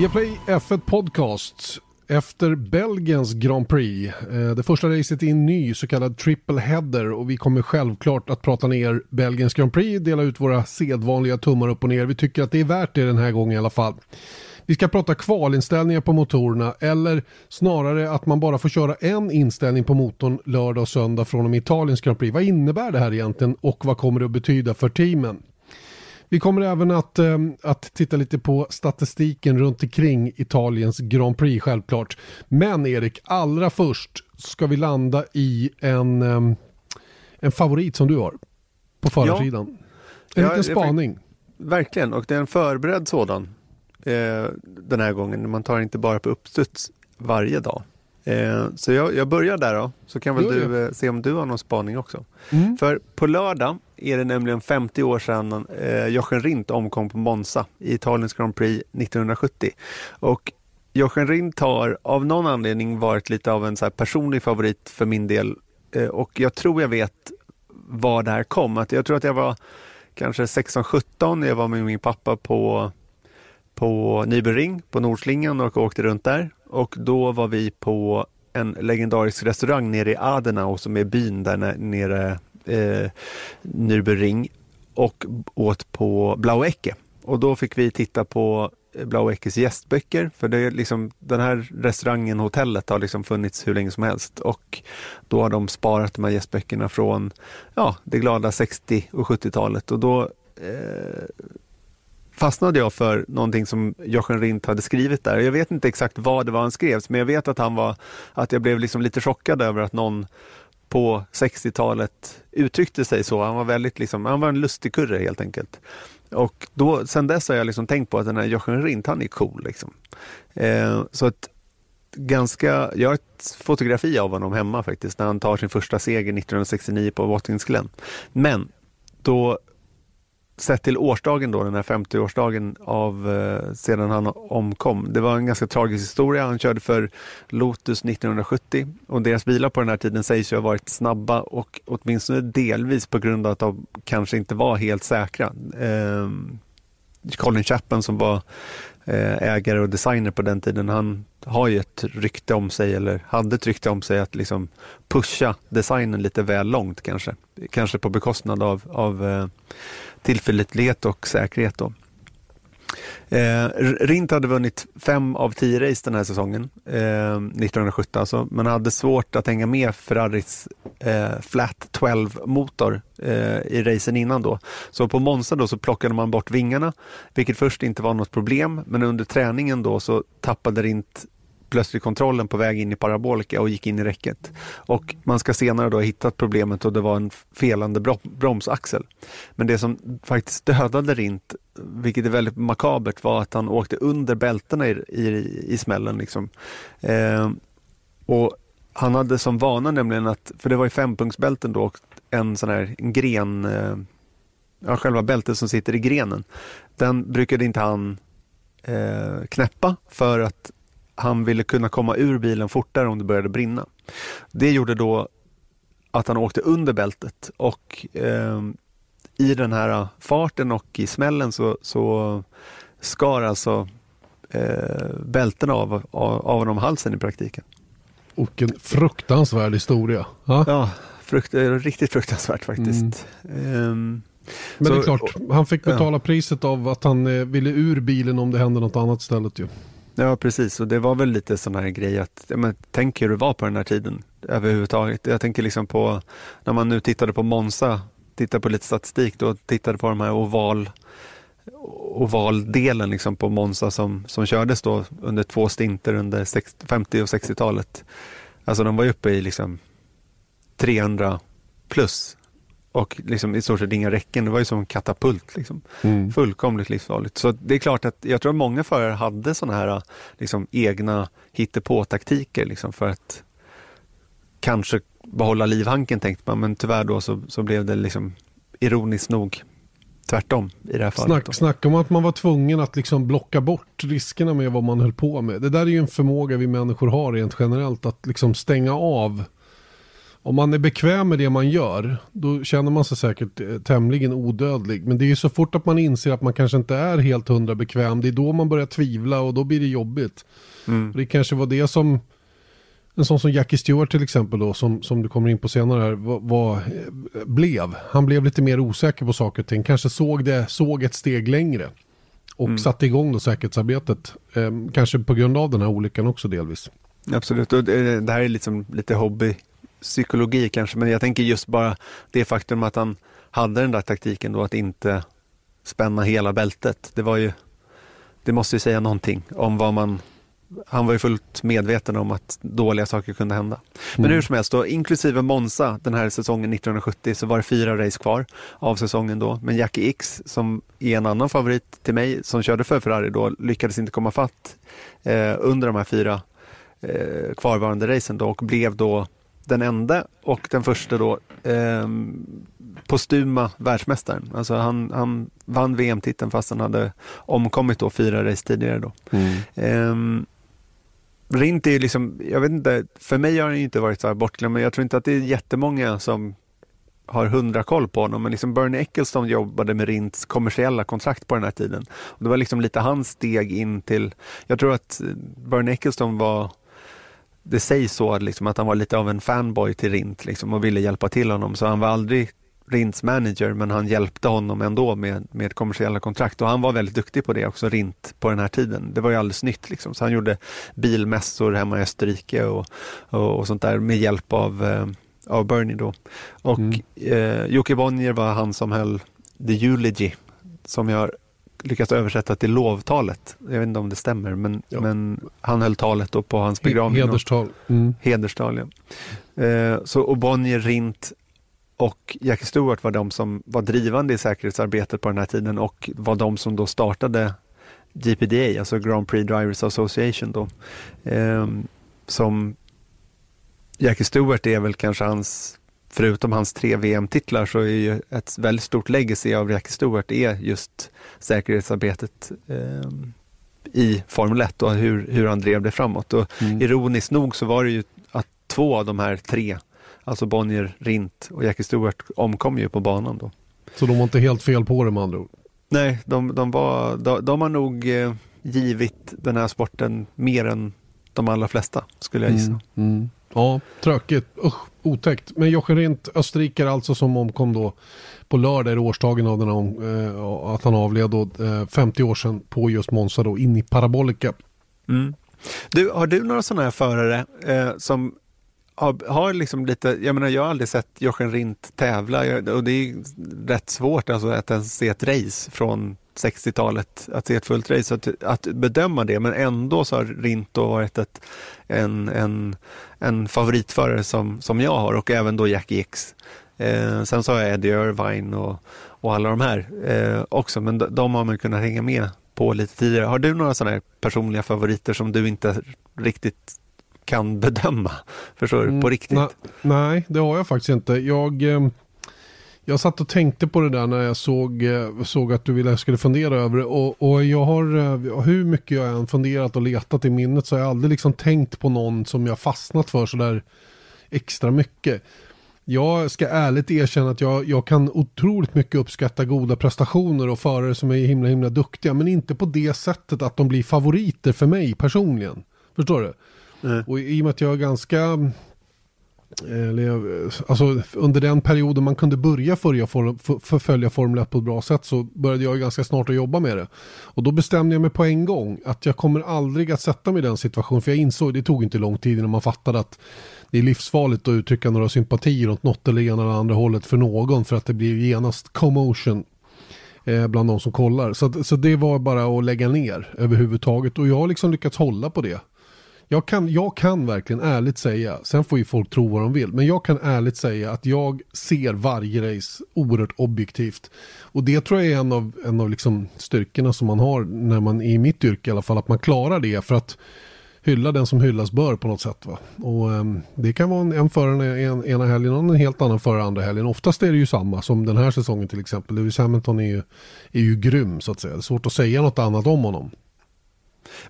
Viaplay F1 Podcast efter Belgiens Grand Prix. Eh, det första racet i en ny så kallad triple header och vi kommer självklart att prata ner Belgiens Grand Prix, dela ut våra sedvanliga tummar upp och ner. Vi tycker att det är värt det den här gången i alla fall. Vi ska prata kvalinställningar på motorerna eller snarare att man bara får köra en inställning på motorn lördag och söndag från och med Italiens Grand Prix. Vad innebär det här egentligen och vad kommer det att betyda för teamen? Vi kommer även att, eh, att titta lite på statistiken runt omkring Italiens Grand Prix självklart. Men Erik, allra först ska vi landa i en, eh, en favorit som du har på förarsidan. Ja. En ja, liten spaning. Verkligen, och det är en förberedd sådan eh, den här gången. Man tar inte bara på uppstuds varje dag. Eh, så jag, jag, börjar där då, så kan väl du eh, se om du har någon spaning också. Mm. För på lördag är det nämligen 50 år sedan eh, Jochen Rindt omkom på Monza i Italiens Grand Prix 1970. Och Jochen Rindt har av någon anledning varit lite av en så personlig favorit för min del. Eh, och jag tror jag vet var det här kom. Att jag tror att jag var kanske 16-17 när jag var med min pappa på på Nybyring på Nordslingan och åkte runt där. Och då var vi på en legendarisk restaurang nere i Adenau som är byn där nere eh, Nürburgring och åt på Blauecke. Och då fick vi titta på eh, Blaueckes gästböcker, för det är liksom, den här restaurangen, hotellet har liksom funnits hur länge som helst och då har de sparat de här gästböckerna från ja, det glada 60 och 70-talet och då eh, fastnade jag för någonting som Jochen Rindt hade skrivit där. Jag vet inte exakt vad det var han skrev, men jag vet att han var, att jag blev liksom lite chockad över att någon på 60-talet uttryckte sig så. Han var väldigt liksom, han var en lustig kurre helt enkelt. Och då, sen dess har jag liksom tänkt på att den här Jochen Rindt, han är cool. Liksom. Eh, så att ganska, jag har ett fotografi av honom hemma faktiskt, när han tar sin första seger 1969 på Watkins Glen. Men då sett till årsdagen då, den här 50-årsdagen av eh, sedan han omkom. Det var en ganska tragisk historia. Han körde för Lotus 1970 och deras bilar på den här tiden sägs ju ha varit snabba och åtminstone delvis på grund av att de kanske inte var helt säkra. Eh, Colin Chapman som var Eh, ägare och designer på den tiden, han har ju ett rykte om sig, eller hade ett rykte om sig att liksom pusha designen lite väl långt kanske. Kanske på bekostnad av, av eh, tillförlitlighet och säkerhet. Då. Eh, Rint hade vunnit fem av tio race den här säsongen, eh, 1970 alltså, men hade svårt att hänga med Ferraris eh, Flat 12-motor eh, i racen innan då. Så på Monza då så plockade man bort vingarna, vilket först inte var något problem, men under träningen då så tappade Rint plötsligt kontrollen på väg in i parabolika och gick in i räcket. Och man ska senare då ha hittat problemet och det var en felande bromsaxel. Men det som faktiskt dödade Rint, vilket är väldigt makabert, var att han åkte under bältena i, i, i smällen. Liksom. Eh, och han hade som vana nämligen att, för det var i fempunktsbälten då, en sån här en gren, eh, ja, själva bältet som sitter i grenen, den brukade inte han eh, knäppa för att han ville kunna komma ur bilen fortare om det började brinna. Det gjorde då att han åkte under bältet och eh, i den här farten och i smällen så, så skar alltså eh, bältena av, av, av honom halsen i praktiken. Och en fruktansvärd historia. Ha? Ja, frukt, riktigt fruktansvärt faktiskt. Mm. Um, men så, det är klart, han fick betala ja. priset av att han eh, ville ur bilen om det hände något annat istället ju. Ja, precis. Och det var väl lite sån här grej att, ja, men, tänk hur det var på den här tiden överhuvudtaget. Jag tänker liksom på, när man nu tittade på Monza, tittade på lite statistik då, tittade på de här oval ovaldelen liksom på Monza som, som kördes då under två stinter under 60, 50 och 60-talet. Alltså de var uppe i liksom 300 plus och liksom i stort sett inga räcken. Det var ju som en katapult. Liksom. Mm. Fullkomligt livsfarligt. Så det är klart att jag tror att många förare hade sådana här liksom, egna hittepå-taktiker liksom, för att kanske behålla livhanken tänkte man, men tyvärr då så, så blev det liksom ironiskt nog tvärtom i det här fallet. Snack, snacka om att man var tvungen att liksom blocka bort riskerna med vad man höll på med. Det där är ju en förmåga vi människor har rent generellt att liksom stänga av om man är bekväm med det man gör, då känner man sig säkert eh, tämligen odödlig. Men det är ju så fort att man inser att man kanske inte är helt hundra bekväm, det är då man börjar tvivla och då blir det jobbigt. Mm. Det kanske var det som, en sån som Jackie Stewart till exempel då, som, som du kommer in på senare här, var, var, eh, blev. Han blev lite mer osäker på saker och ting, kanske såg, det, såg ett steg längre. Och mm. satte igång då säkerhetsarbetet, eh, kanske på grund av den här olyckan också delvis. Absolut, och det, det här är liksom lite hobby psykologi kanske, men jag tänker just bara det faktum att han hade den där taktiken då att inte spänna hela bältet. Det var ju, det måste ju säga någonting om vad man han var ju fullt medveten om att dåliga saker kunde hända. Men mm. hur som helst, då, inklusive Monza den här säsongen 1970 så var det fyra race kvar av säsongen då. Men Jackie X som är en annan favorit till mig som körde för Ferrari då lyckades inte komma fatt eh, under de här fyra eh, kvarvarande racen då och blev då den enda och den första då eh, postuma världsmästaren. Alltså han, han vann VM-titeln fast han hade omkommit då fyra race tidigare. Då. Mm. Eh, Rint är ju liksom, jag vet inte, för mig har han inte varit så här bortglömd, men jag tror inte att det är jättemånga som har hundra koll på honom. Men liksom Bernie Ecclestone jobbade med Rints kommersiella kontrakt på den här tiden. Och det var liksom lite hans steg in till, jag tror att Bernie Ecclestone var det sägs så liksom, att han var lite av en fanboy till Rint liksom, och ville hjälpa till honom. Så han var aldrig Rints manager men han hjälpte honom ändå med, med kommersiella kontrakt och han var väldigt duktig på det också, Rint, på den här tiden. Det var ju alldeles nytt liksom. Så han gjorde bilmässor hemma i Österrike och, och, och sånt där med hjälp av, eh, av Bernie då. Och mm. eh, Jocke Bonnier var han som höll The Eulogy som jag lyckats översätta till lovtalet. Jag vet inte om det stämmer, men, ja. men han höll talet då på hans begravning. Hederstal. Mm. Hederstal, ja. Eh, så, och Bonnier, Rint och Jackie Stewart var de som var drivande i säkerhetsarbetet på den här tiden och var de som då startade GPDA, alltså Grand Prix Drivers Association då. Eh, som Jackie Stewart är väl kanske hans förutom hans tre VM-titlar så är ju ett väldigt stort legacy av Jackie Stewart är just säkerhetsarbetet eh, i Formel 1 och hur, hur han drev det framåt. Och mm. Ironiskt nog så var det ju att två av de här tre, alltså Bonnier, Rint och Jackie Stewart omkom ju på banan då. Så de var inte helt fel på det med andra ord? Nej, de, de, var, de, de har nog eh, givit den här sporten mer än de allra flesta skulle jag gissa. Mm. Mm. Ja, tråkigt. Usch, otäckt. Men Jochen Rindt, österrikare alltså som omkom då på lördag är årsdagen av den eh, att han avled då, eh, 50 år sedan på just Monza då in i Parabolica. Mm. Du, har du några sådana här förare eh, som har, har liksom lite, jag menar jag har aldrig sett Jochen Rindt tävla och det är rätt svårt alltså att ens se ett race från 60-talet, att se ett fullt race, att, att bedöma det. Men ändå så har Rinto varit ett, en, en, en favoritförare som, som jag har och även då Jackie X. Eh, sen så har jag Eddie Irvine och, och alla de här eh, också, men de, de har man kunnat hänga med på lite tidigare. Har du några sådana här personliga favoriter som du inte riktigt kan bedöma? Förstår du? På mm, riktigt? nej, det har jag faktiskt inte. Jag... Eh jag satt och tänkte på det där när jag såg, eh, såg att du ville skulle fundera över det. Och, och jag har, eh, hur mycket jag än funderat och letat i minnet så har jag aldrig liksom tänkt på någon som jag fastnat för sådär extra mycket. Jag ska ärligt erkänna att jag, jag kan otroligt mycket uppskatta goda prestationer och förare som är himla himla duktiga. Men inte på det sättet att de blir favoriter för mig personligen. Förstår du? Mm. Och i och med att jag är ganska alltså, under den perioden man kunde börja följa, förfölja Formel 1 på ett bra sätt så började jag ganska snart att jobba med det. Och då bestämde jag mig på en gång att jag kommer aldrig att sätta mig i den situationen. För jag insåg, det tog inte lång tid innan man fattade att det är livsfarligt att uttrycka några sympatier åt något eller ena eller andra hållet för någon för att det blir genast commotion eh, bland de som kollar. Så, så det var bara att lägga ner överhuvudtaget och jag har liksom lyckats hålla på det jag kan, jag kan verkligen ärligt säga, sen får ju folk tro vad de vill, men jag kan ärligt säga att jag ser varje race oerhört objektivt. Och det tror jag är en av, en av liksom styrkorna som man har när man är i mitt yrke i alla fall, att man klarar det för att hylla den som hyllas bör på något sätt. Va? Och um, det kan vara en, en förare en, ena helgen och en helt annan förare andra helgen. Oftast är det ju samma som den här säsongen till exempel. Lewis Hamilton är ju, är ju grym så att säga. Det är svårt att säga något annat om honom.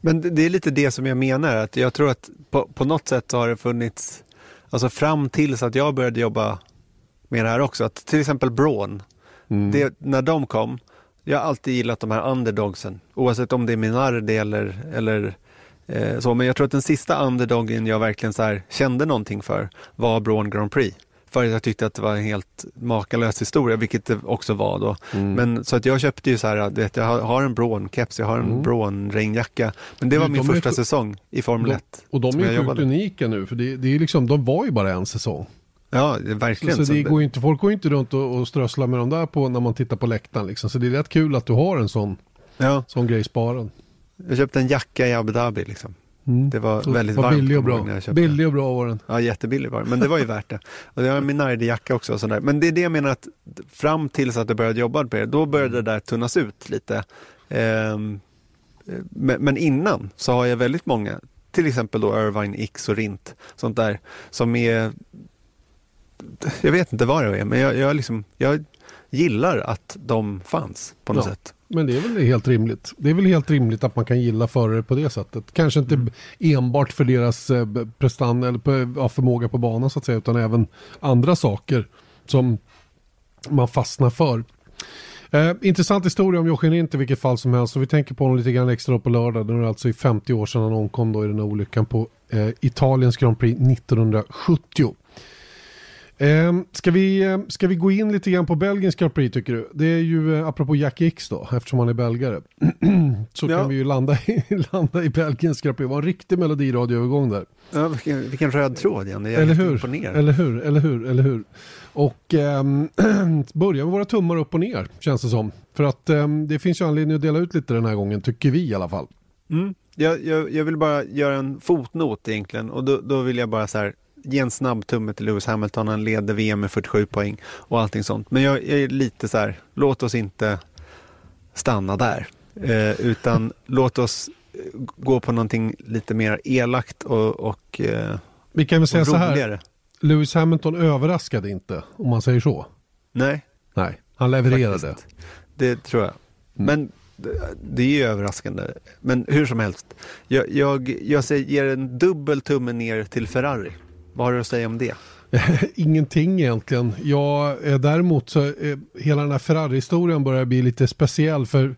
Men det är lite det som jag menar, att jag tror att på, på något sätt har det funnits alltså fram tills att jag började jobba med det här också, att till exempel Braun, mm. det, när de kom, jag har alltid gillat de här underdogsen, oavsett om det är Minardi eller, eller eh, så, men jag tror att den sista underdogen jag verkligen så kände någonting för var Braun Grand Prix. För att jag tyckte att det var en helt makalös historia, vilket det också var då. Mm. Men så att jag köpte ju så här, vet, jag har en Braun-keps, jag har en mm. Braun-regnjacka. Men det var min första är, säsong i Formel 1. Och de är ju sjukt unika nu, för det, det är liksom, de var ju bara en säsong. Ja, verkligen. Så, så det går inte, folk går inte runt och, och strösslar med dem där på, när man tittar på läktaren. Liksom. Så det är rätt kul att du har en sån, ja. sån grej sparad. Jag köpte en jacka i Abu Dhabi. Liksom. Mm. Det var så, väldigt var varmt. Billig och bra. Billig och bra var den. Ja, jättebillig var den. Men det var ju värt det. Och jag har min Nardi-jacka också. Och sådär. Men det är det jag menar att fram tills att jag började jobba på det, då började det där tunnas ut lite. Ehm, men innan så har jag väldigt många, till exempel då Irvine X och Rint, sånt där som är jag vet inte vad det är, men jag, jag, liksom, jag gillar att de fanns på något ja, sätt. Men det är väl helt rimligt. Det är väl helt rimligt att man kan gilla förare på det sättet. Kanske inte mm. enbart för deras eh, prestan eller förmåga på banan så att säga, utan även andra saker som man fastnar för. Eh, intressant historia om Jochen Rindt i vilket fall som helst. Och vi tänker på honom lite grann extra på lördag. Det är alltså i 50 år sedan han omkom då i den här olyckan på eh, Italiens Grand Prix 1970. Eh, ska, vi, ehm, ska vi gå in lite grann på Belgiens Grand Prix tycker du? Det är ju eh, apropå Jack X då, eftersom han är belgare. så ja. kan vi ju landa i, landa i Belgiens Grand Prix. Det var en riktig melodiradioövergång där. Ja, vilken, vilken röd tråd igen. Det är eller hur? eller hur, eller hur, eller hur. Och eh, börja med våra tummar upp och ner känns det som. För att eh, det finns ju anledning att dela ut lite den här gången, tycker vi i alla fall. Mm. Jag, jag, jag, vill bara göra en fotnot egentligen och då, då vill jag bara så här ge en snabb tumme till Lewis Hamilton. Han leder VM med 47 poäng och allting sånt. Men jag, jag är lite så här, låt oss inte stanna där. Eh, utan låt oss eh, gå på någonting lite mer elakt och, och eh, Vi kan väl säga så här, Lewis Hamilton överraskade inte, om man säger så. Nej. Nej, han levererade. Faktiskt. Det tror jag. Mm. Men det är ju överraskande. Men hur som helst, jag, jag, jag ger en dubbel tumme ner till Ferrari. Vad har du att säga om det? Ingenting egentligen. Jag, eh, däremot så eh, hela den här Ferrari-historien börjar bli lite speciell för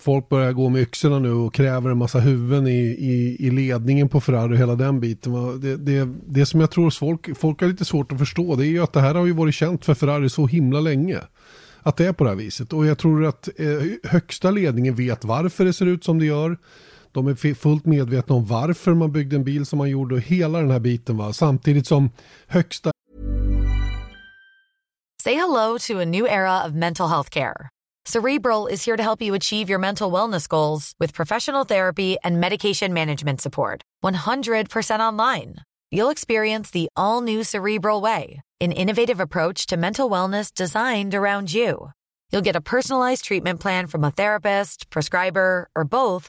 folk börjar gå med yxorna nu och kräver en massa huvuden i, i, i ledningen på Ferrari och hela den biten. Det, det, det som jag tror folk, folk har lite svårt att förstå det är ju att det här har ju varit känt för Ferrari så himla länge. Att det är på det här viset och jag tror att eh, högsta ledningen vet varför det ser ut som det gör. De är fullt medvetna om varför man byggde en bil som man gjorde och hela den här biten va. Samtidigt som högsta... Say hello to a new era of mental health care. Cerebral is here to help you achieve your mental wellness goals with professional therapy and medication management support. 100% online. You'll experience the all new Cerebral way, an innovative approach to mental wellness designed around you. You'll get a personalized treatment plan from a therapist, prescriber, or both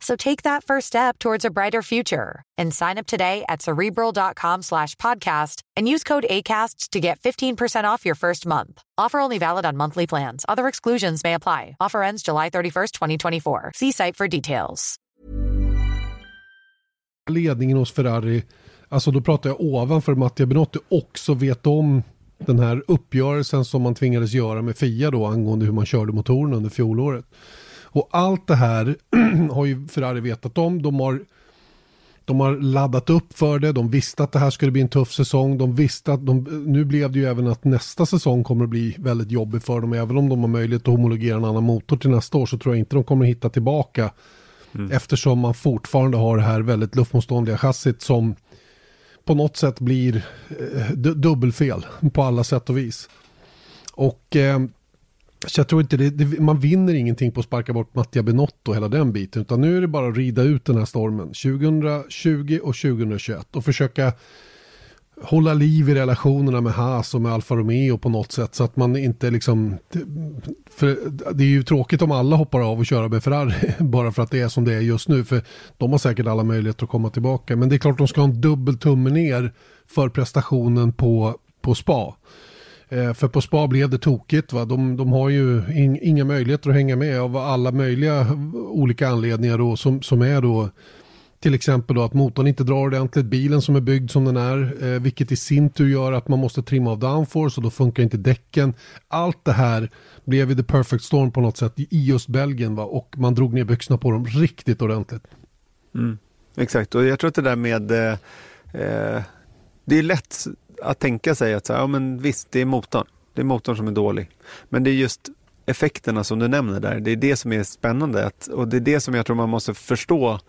So take that first step towards a brighter future and sign up today at cerebral.com slash podcast and use code ACasts to get 15% off your first month. Offer only valid on monthly plans. Other exclusions may apply. Offer ends July 31st, 2024. See site for details. Ledningen hos Ferrari, alltså då pratar jag ovanför Mattia Benotto, också vet om den här uppgörelsen som man tvingades göra med FIA då angående hur man körde motorerna under fjolåret. Och allt det här har ju Ferrari vetat om. De har, de har laddat upp för det. De visste att det här skulle bli en tuff säsong. De visste att de, nu blev det ju även att nästa säsong kommer att bli väldigt jobbig för dem. Även om de har möjlighet att homologera en annan motor till nästa år så tror jag inte de kommer att hitta tillbaka. Mm. Eftersom man fortfarande har det här väldigt luftmotståndliga chassit som på något sätt blir eh, dubbelfel på alla sätt och vis. Och eh, så jag tror inte det, det, man vinner ingenting på att sparka bort Mattia Benotto och hela den biten. Utan nu är det bara att rida ut den här stormen 2020 och 2021 och försöka hålla liv i relationerna med Haas och med Alfa Romeo på något sätt så att man inte liksom för det är ju tråkigt om alla hoppar av och kör med Ferrari bara för att det är som det är just nu för de har säkert alla möjligheter att komma tillbaka men det är klart de ska ha en dubbel tumme ner för prestationen på, på spa. Eh, för på spa blev det tokigt. Va? De, de har ju in, inga möjligheter att hänga med av alla möjliga olika anledningar då, som, som är då till exempel då att motorn inte drar ordentligt, bilen som är byggd som den är, eh, vilket i sin tur gör att man måste trimma av downforce och då funkar inte däcken. Allt det här blev ju the perfect storm på något sätt i just Belgien va? och man drog ner byxorna på dem riktigt ordentligt. Mm, exakt, och jag tror att det där med eh, eh det är lätt att tänka sig att så här, ja, men visst, det är motorn. Det är motorn som är dålig. Men det är just effekterna som du nämner där. Det är det som är spännande att, och det är det som jag tror man måste förstå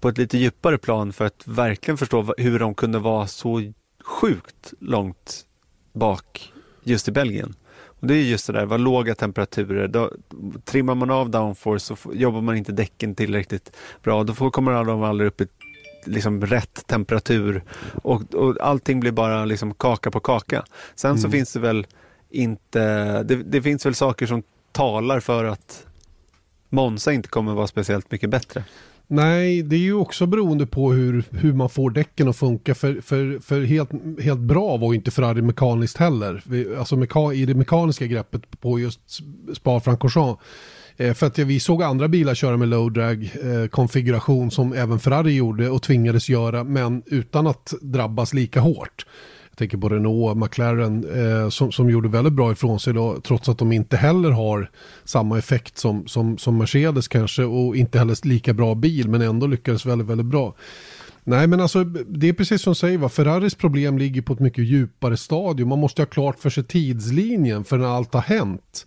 på ett lite djupare plan för att verkligen förstå hur de kunde vara så sjukt långt bak just i Belgien. Och Det är just det där, vad låga temperaturer. Då trimmar man av downforce så jobbar man inte däcken tillräckligt bra. Då får, kommer de aldrig upp i liksom rätt temperatur och, och allting blir bara liksom kaka på kaka. Sen mm. så finns det väl inte, det, det finns väl saker som talar för att Monza inte kommer vara speciellt mycket bättre. Nej, det är ju också beroende på hur, hur man får däcken att funka. För, för, för helt, helt bra var inte Ferrari mekaniskt heller. Alltså meka, i det mekaniska greppet på just Spa-Francorchamps. Eh, för att vi såg andra bilar köra med low drag eh, konfiguration som även Ferrari gjorde och tvingades göra men utan att drabbas lika hårt. Jag tänker på Renault och McLaren eh, som, som gjorde väldigt bra ifrån sig då, trots att de inte heller har samma effekt som, som, som Mercedes kanske och inte heller lika bra bil men ändå lyckades väldigt, väldigt bra. Nej men alltså det är precis som du säger, va? Ferraris problem ligger på ett mycket djupare stadium. Man måste ha klart för sig tidslinjen för när allt har hänt.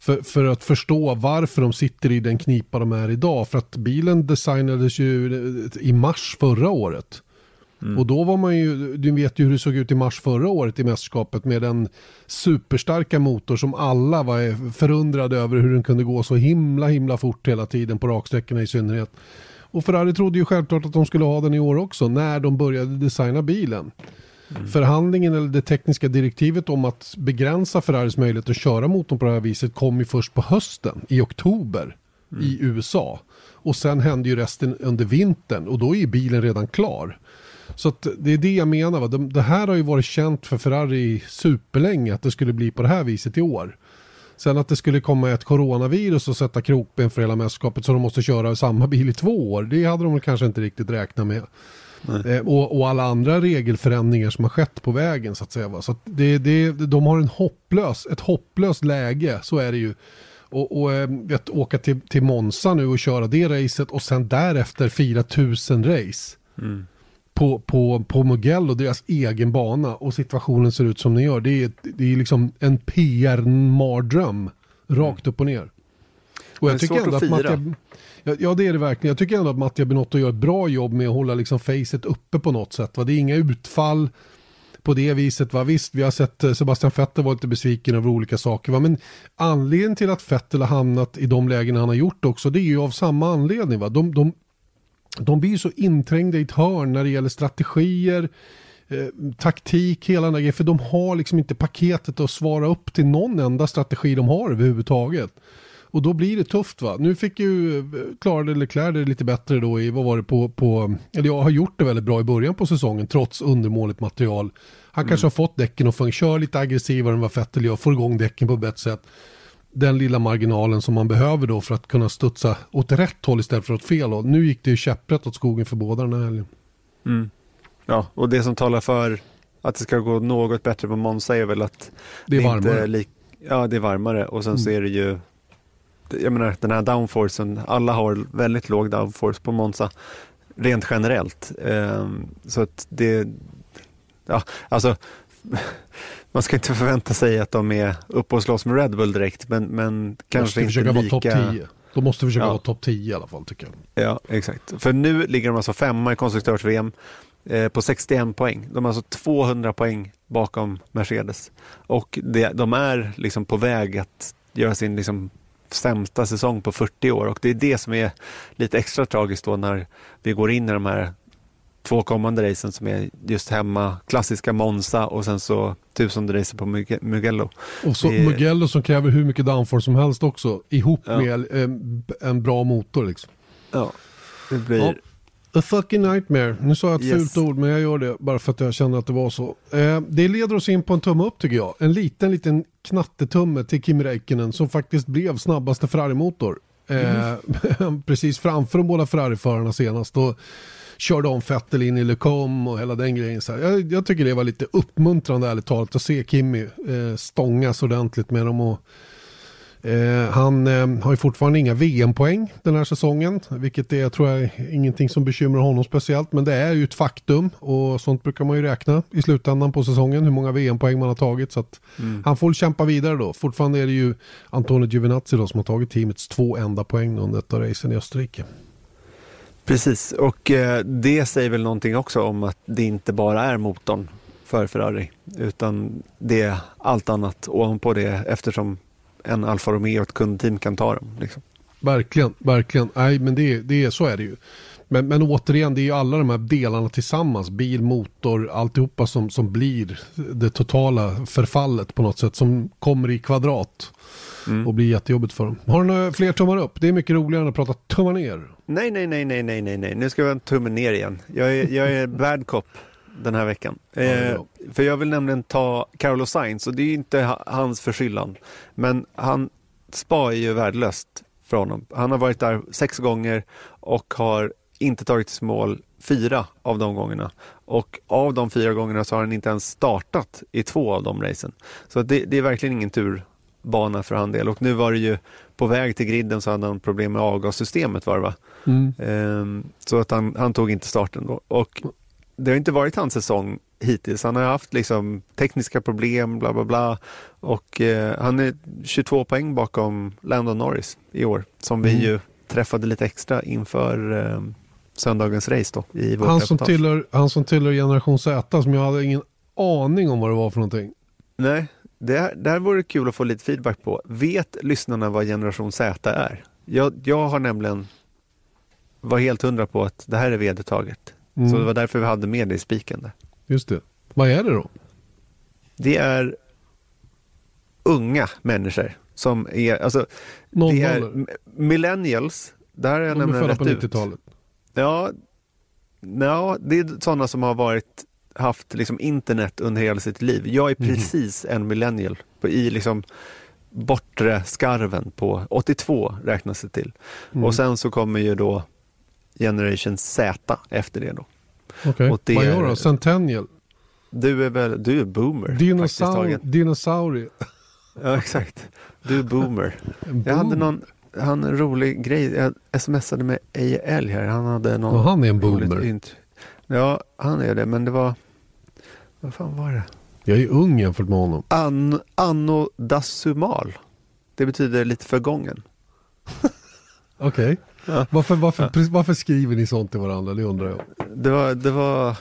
För, för att förstå varför de sitter i den knipa de är idag. För att bilen designades ju i mars förra året. Mm. Och då var man ju, du vet ju hur det såg ut i mars förra året i mästerskapet med den superstarka motor som alla var förundrade över hur den kunde gå så himla himla fort hela tiden på raksträckorna i synnerhet. Och Ferrari trodde ju självklart att de skulle ha den i år också när de började designa bilen. Mm. Förhandlingen eller det tekniska direktivet om att begränsa Ferraris möjlighet att köra motorn på det här viset kom ju först på hösten i oktober mm. i USA. Och sen hände ju resten under vintern och då är ju bilen redan klar. Så det är det jag menar. Va? Det här har ju varit känt för Ferrari superlänge att det skulle bli på det här viset i år. Sen att det skulle komma ett coronavirus och sätta krokben för hela mästerskapet så de måste köra samma bil i två år. Det hade de väl kanske inte riktigt räknat med. Eh, och, och, alla andra regelförändringar som har skett på vägen så att säga. Va? Så det, det, de har en hopplös, ett hopplöst läge, så är det ju. Och, och eh, att åka till, till Monza nu och köra det racet och sen därefter 4000 race. Mm. På, på, på Mugello, deras egen bana och situationen ser ut som den gör. Det är, det är liksom en PR-mardröm rakt upp och ner. Och jag tycker ändå att, att Mattia, Ja, det är det verkligen. Jag tycker ändå att Mattia Binotto gör ett bra jobb med att hålla liksom facet uppe på något sätt. Va? Det är inga utfall på det viset. Va? Visst, vi har sett eh, Sebastian Vettel vara lite besviken över olika saker. Va? Men anledningen till att Vettel har hamnat i de lägen han har gjort också, det är ju av samma anledning. Va? De, de, de blir så inträngda i ett hörn när det gäller strategier, eh, taktik, hela den där grejen. För de har liksom inte paketet att svara upp till någon enda strategi de har överhuvudtaget. Och då blir det tufft va. Nu fick ju eh, klarade Leclerc det lite bättre då i, vad var det på, på, eller jag har gjort det väldigt bra i början på säsongen trots undermåligt material. Han mm. kanske har fått däcken att köra lite aggressivare än vad Vettel gör, får igång däcken på ett bättre sätt. Den lilla marginalen som man behöver då för att kunna studsa åt rätt håll istället för åt fel håll. Nu gick det ju käpprätt åt skogen för båda den här helgen. Mm. Ja, och det som talar för att det ska gå något bättre på Monza är väl att det är varmare. Inte ja, det är varmare och sen mm. så är det ju jag menar den här downforcen, alla har väldigt låg downforce på Monza rent generellt. Um, så att det, ja alltså man ska inte förvänta sig att de är uppe och slåss med Red Bull direkt, men, men kanske inte lika... Vara top 10. De måste försöka ja. vara topp 10 i alla fall tycker jag. Ja, exakt. För nu ligger de alltså femma i konstruktörs-VM eh, på 61 poäng. De är alltså 200 poäng bakom Mercedes. Och det, de är liksom på väg att göra sin liksom sämsta säsong på 40 år och det är det som är lite extra tragiskt då när vi går in i de här två kommande racen som är just hemma, klassiska Monza och sen så tusende racen på Mugello. Och så det... Mugello som kräver hur mycket downforce som helst också, ihop ja. med en, en, bra motor liksom. Ja, det blir... Ja. A fucking nightmare. Nu sa jag ett yes. fult ord men jag gör det bara för att jag känner att det var så. Eh, det leder oss in på en tumme upp tycker jag. En liten, liten knattetumme till Kimi Räikkönen som faktiskt blev snabbaste Ferrari-motor. Eh, mm. precis framför de båda Ferrari-förarna senast. Och körde om Vettel in i Lecom och hela den grejen. Så jag, jag, tycker det var lite uppmuntrande ärligt talat att se Kimi eh, stångas ordentligt med dem. Och, eh, han eh, har ju fortfarande inga VM-poäng den här säsongen, vilket är, tror jag, ingenting som bekymrar honom speciellt. Men det är ju ett faktum och sånt brukar man ju räkna i slutändan på säsongen, hur många VM-poäng man har tagit. Så att mm. han får kämpa vidare då. Fortfarande är det ju Antonio Giovinazzi då som har tagit teamets två enda poäng under detta racen i Österrike. Precis, och eh, det säger väl någonting också om att det inte bara är motorn för Ferrari, utan det är allt annat ovanpå det eftersom en Alfa Romeo och ett kundteam kan ta dem. Liksom. Verkligen, verkligen. Nej, men det, det, så är det ju. Men, men återigen, det är ju alla de här delarna tillsammans, bil, motor, alltihopa som, som blir det totala förfallet på något sätt, som kommer i kvadrat mm. och blir jättejobbigt för dem. Har du några fler tummar upp? Det är mycket roligare än att prata tummar ner. Nej, nej, nej, nej, nej, nej, nej. nu ska vi ha en tumme ner igen. Jag är, jag är bad cop den här veckan. Eh, för jag vill nämligen ta Carlos Sainz och det är inte hans förskyllan. Men han, Spa är ju värdelöst för honom. Han har varit där sex gånger och har inte tagit till mål fyra av de gångerna. Och av de fyra gångerna så har han inte ens startat i två av de racen. Så det, det är verkligen ingen turbana för han del. Och nu var det ju på väg till griden så hade han problem med avgassystemet var det va? Mm. Ehm, så att han, han tog inte starten då. Och det har inte varit hans säsong hittills. Han har haft liksom tekniska problem, bla bla bla. Och eh, han är 22 poäng bakom Landon Norris i år, som mm. vi ju träffade lite extra inför eh, söndagens race då i vårt han som, tillhör, han som tillhör generation Z, som jag hade ingen aning om vad det var för någonting. Nej, det, det här vore kul att få lite feedback på. Vet lyssnarna vad generation Z är? Jag, jag har nämligen var helt hundra på att det här är vedertaget. Mm. Så det var därför vi hade med det i spiken där. Just det. Vad är det då? Det är unga människor som är, alltså, Någon det är millennials, där är jag nämligen rätt på 90-talet. Ja, ja, det är sådana som har varit, haft liksom internet under hela sitt liv. Jag är mhm. precis mm. en millennial på, i liksom bortre skarven på 82 räknas det till. Mm. Och sen så kommer ju då Generation Z efter det då. Okej, okay. vad gör du? Centennial? Du är väl, du är boomer. Dinosaur, dinosaurie. Ja, exakt. Du är boomer. Jag hade någon han, en rolig grej. Jag smsade med Älg här. Han hade någon... Och han är en boomer. Ja, han är det. Men det var... Vad fan var det? Jag är ung jämfört med honom. An, anno dasumal. Det betyder lite förgången. Okej. Okay. Ja. Varför, varför, ja. varför skriver ni sånt till varandra? Det undrar jag. Det var, det var,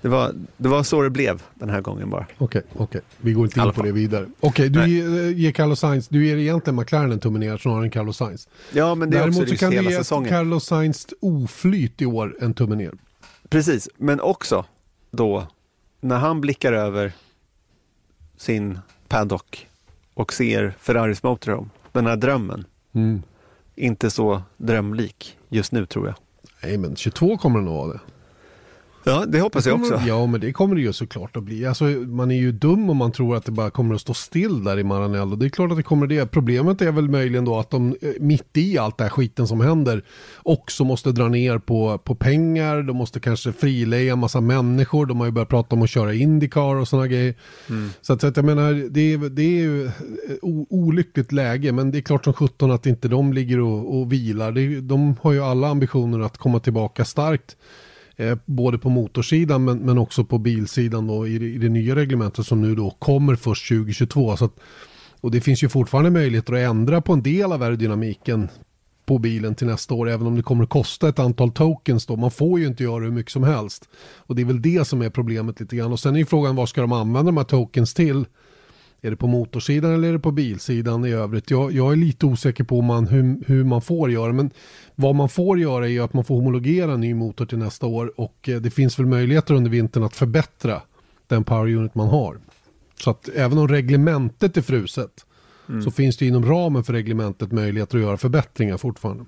det var, det var så det blev den här gången bara. Okej, okay, okay. vi går inte in på det vidare. Okej, okay, du ger, ger Carlos Sainz, du ger egentligen McLaren en tummen ner snarare än Carlos Sainz. Ja, men det är Däremot också så kan du ge säsongen. Carlos Sainz oflyt i år en tummen ner. Precis, men också då när han blickar över sin paddock och ser Ferraris motorhome, den här drömmen. Mm inte så drömlik just nu tror jag. Nej, men 22 kommer den att vara det. Ja, det hoppas det jag också. Ja, men det kommer det ju såklart att bli. Alltså, man är ju dum om man tror att det bara kommer att stå still där i Maranello. Det är klart att det kommer det. Problemet är väl möjligen då att de eh, mitt i allt det här skiten som händer också måste dra ner på, på pengar. De måste kanske frileja massa människor. De har ju börjat prata om att köra Indycar och sådana grejer. Mm. Så, att, så att jag menar, det är, det är ju olyckligt läge. Men det är klart som sjutton att inte de ligger och, och vilar. Det, de har ju alla ambitioner att komma tillbaka starkt Eh, både på motorsidan men, men också på bilsidan då, i, det, i det nya reglementet som nu då kommer först 2022. Så att, och det finns ju fortfarande möjligheter att ändra på en del av aerodynamiken på bilen till nästa år, även om det kommer att kosta ett antal tokens då. Man får ju inte göra hur mycket som helst. Och det är väl det som är problemet lite grann. Och sen är ju frågan vad ska de använda de här tokens till? Är det på motorsidan eller är det på bilsidan i övrigt? Jag, jag är lite osäker på man, hur, hur man får göra. Men vad man får göra är att man får homologera en ny motor till nästa år. Och eh, det finns väl möjligheter under vintern att förbättra den power unit man har. Så att även om reglementet är fruset mm. så finns det inom ramen för reglementet möjligheter att göra förbättringar fortfarande.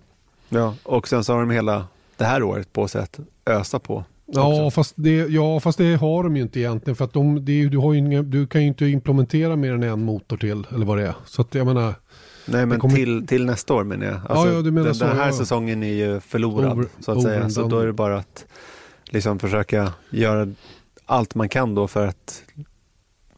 Ja, och sen så har de hela det här året på sig att ösa på. Ja fast, det, ja, fast det har de ju inte egentligen. För att de, det, du, har ju, du kan ju inte implementera mer än en motor till, eller vad det är. Så att jag menar... Nej, men kommer... till, till nästa år menar jag. Alltså, ja, ja, du menar den, så, den här ja. säsongen är ju förlorad, over, så att säga. Så då är det bara att liksom försöka göra allt man kan då för att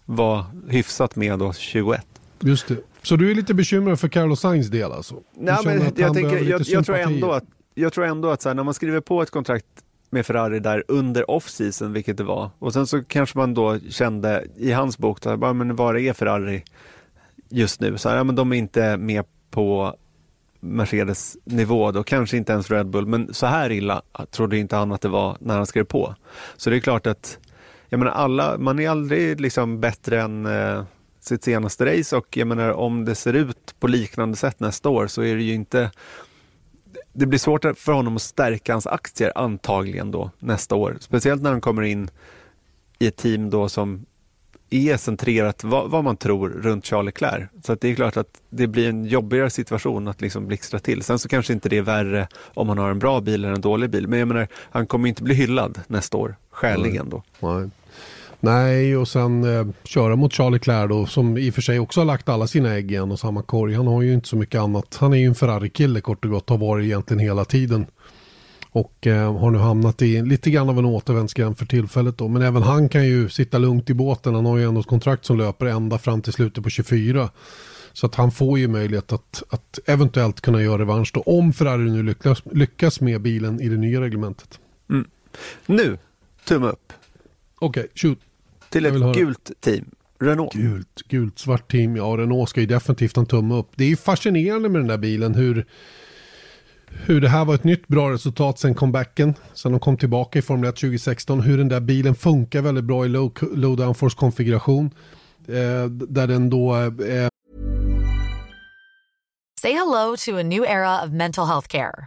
vara hyfsat med då 21. Just det. Så du är lite bekymrad för Carlos Sainz del alltså? Nej, men jag, tänker, jag, jag, tror ändå att, jag tror ändå att så här, när man skriver på ett kontrakt med Ferrari där under off-season, vilket det var. Och sen så kanske man då kände i hans bok, då, bara, men var är Ferrari just nu? Så här, ja, men de är inte med på Mercedes nivå då, kanske inte ens Red Bull, men så här illa trodde inte han att det var när han skrev på. Så det är klart att, jag menar alla, man är aldrig liksom bättre än eh, sitt senaste race och jag menar om det ser ut på liknande sätt nästa år så är det ju inte det blir svårt för honom att stärka hans aktier antagligen då nästa år. Speciellt när han kommer in i ett team då som är centrerat vad, vad man tror runt Charlie Leclerc. Så att det är klart att det blir en jobbigare situation att liksom blixtra till. Sen så kanske inte det är värre om man har en bra bil eller en dålig bil. Men jag menar, han kommer inte bli hyllad nästa år, skäligen då. Nej. Nej, och sen eh, köra mot Charlie Clair då, som i och för sig också har lagt alla sina ägg i en och samma korg. Han har ju inte så mycket annat. Han är ju en Ferrari-kille kort och gott, har varit egentligen hela tiden. Och eh, har nu hamnat i lite grann av en återvändsgränd för tillfället då. Men även han kan ju sitta lugnt i båten. Han har ju ändå ett kontrakt som löper ända fram till slutet på 24. Så att han får ju möjlighet att, att eventuellt kunna göra revansch då. Om Ferrari nu lyckas, lyckas med bilen i det nya reglementet. Mm. Nu, tumme upp. Okej, okay, shoot. Till ett gult team. Renault. Gult, gult, svart team. Ja, Renault ska ju definitivt ha en tumme upp. Det är ju fascinerande med den där bilen hur, hur det här var ett nytt bra resultat sen comebacken. Sen de kom tillbaka i Formel 1 2016. Hur den där bilen funkar väldigt bra i low, low downforce konfiguration. Eh, där den då... Eh, Say hello to a new era of mental health care.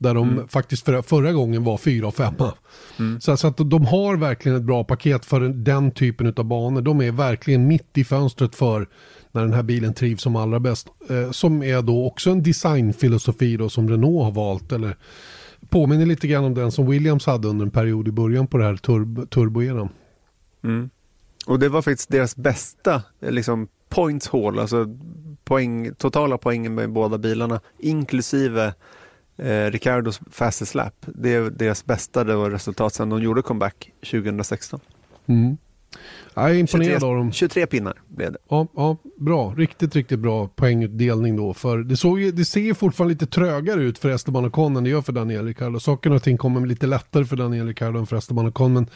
Där de mm. faktiskt för, förra gången var fyra och femma. Mm. Så, så, att de har verkligen ett bra paket för den typen av banor. De är verkligen mitt i fönstret för när den här bilen trivs som allra bäst. Eh, som är då också en designfilosofi då som Renault har valt. Eller påminner lite grann om den som Williams hade under en period i början på det här turbo, turboeran. Mm. Och det var faktiskt deras bästa liksom, points haul, alltså poäng, totala poängen med båda bilarna, inklusive eh, Ricardos fastest lap. Det är deras bästa det var resultat sedan de gjorde comeback 2016. Mm. Jag är imponerad 23, av dem. 23 pinnar blev det. Ja, ja, bra. Riktigt, riktigt bra poängutdelning då. För det, såg, det ser fortfarande lite trögare ut för Esteban Ocon än det gör för Daniel Ricciardo. Saker och ting kommer lite lättare för Daniel Ricciardo än för Esteban Ocon. Men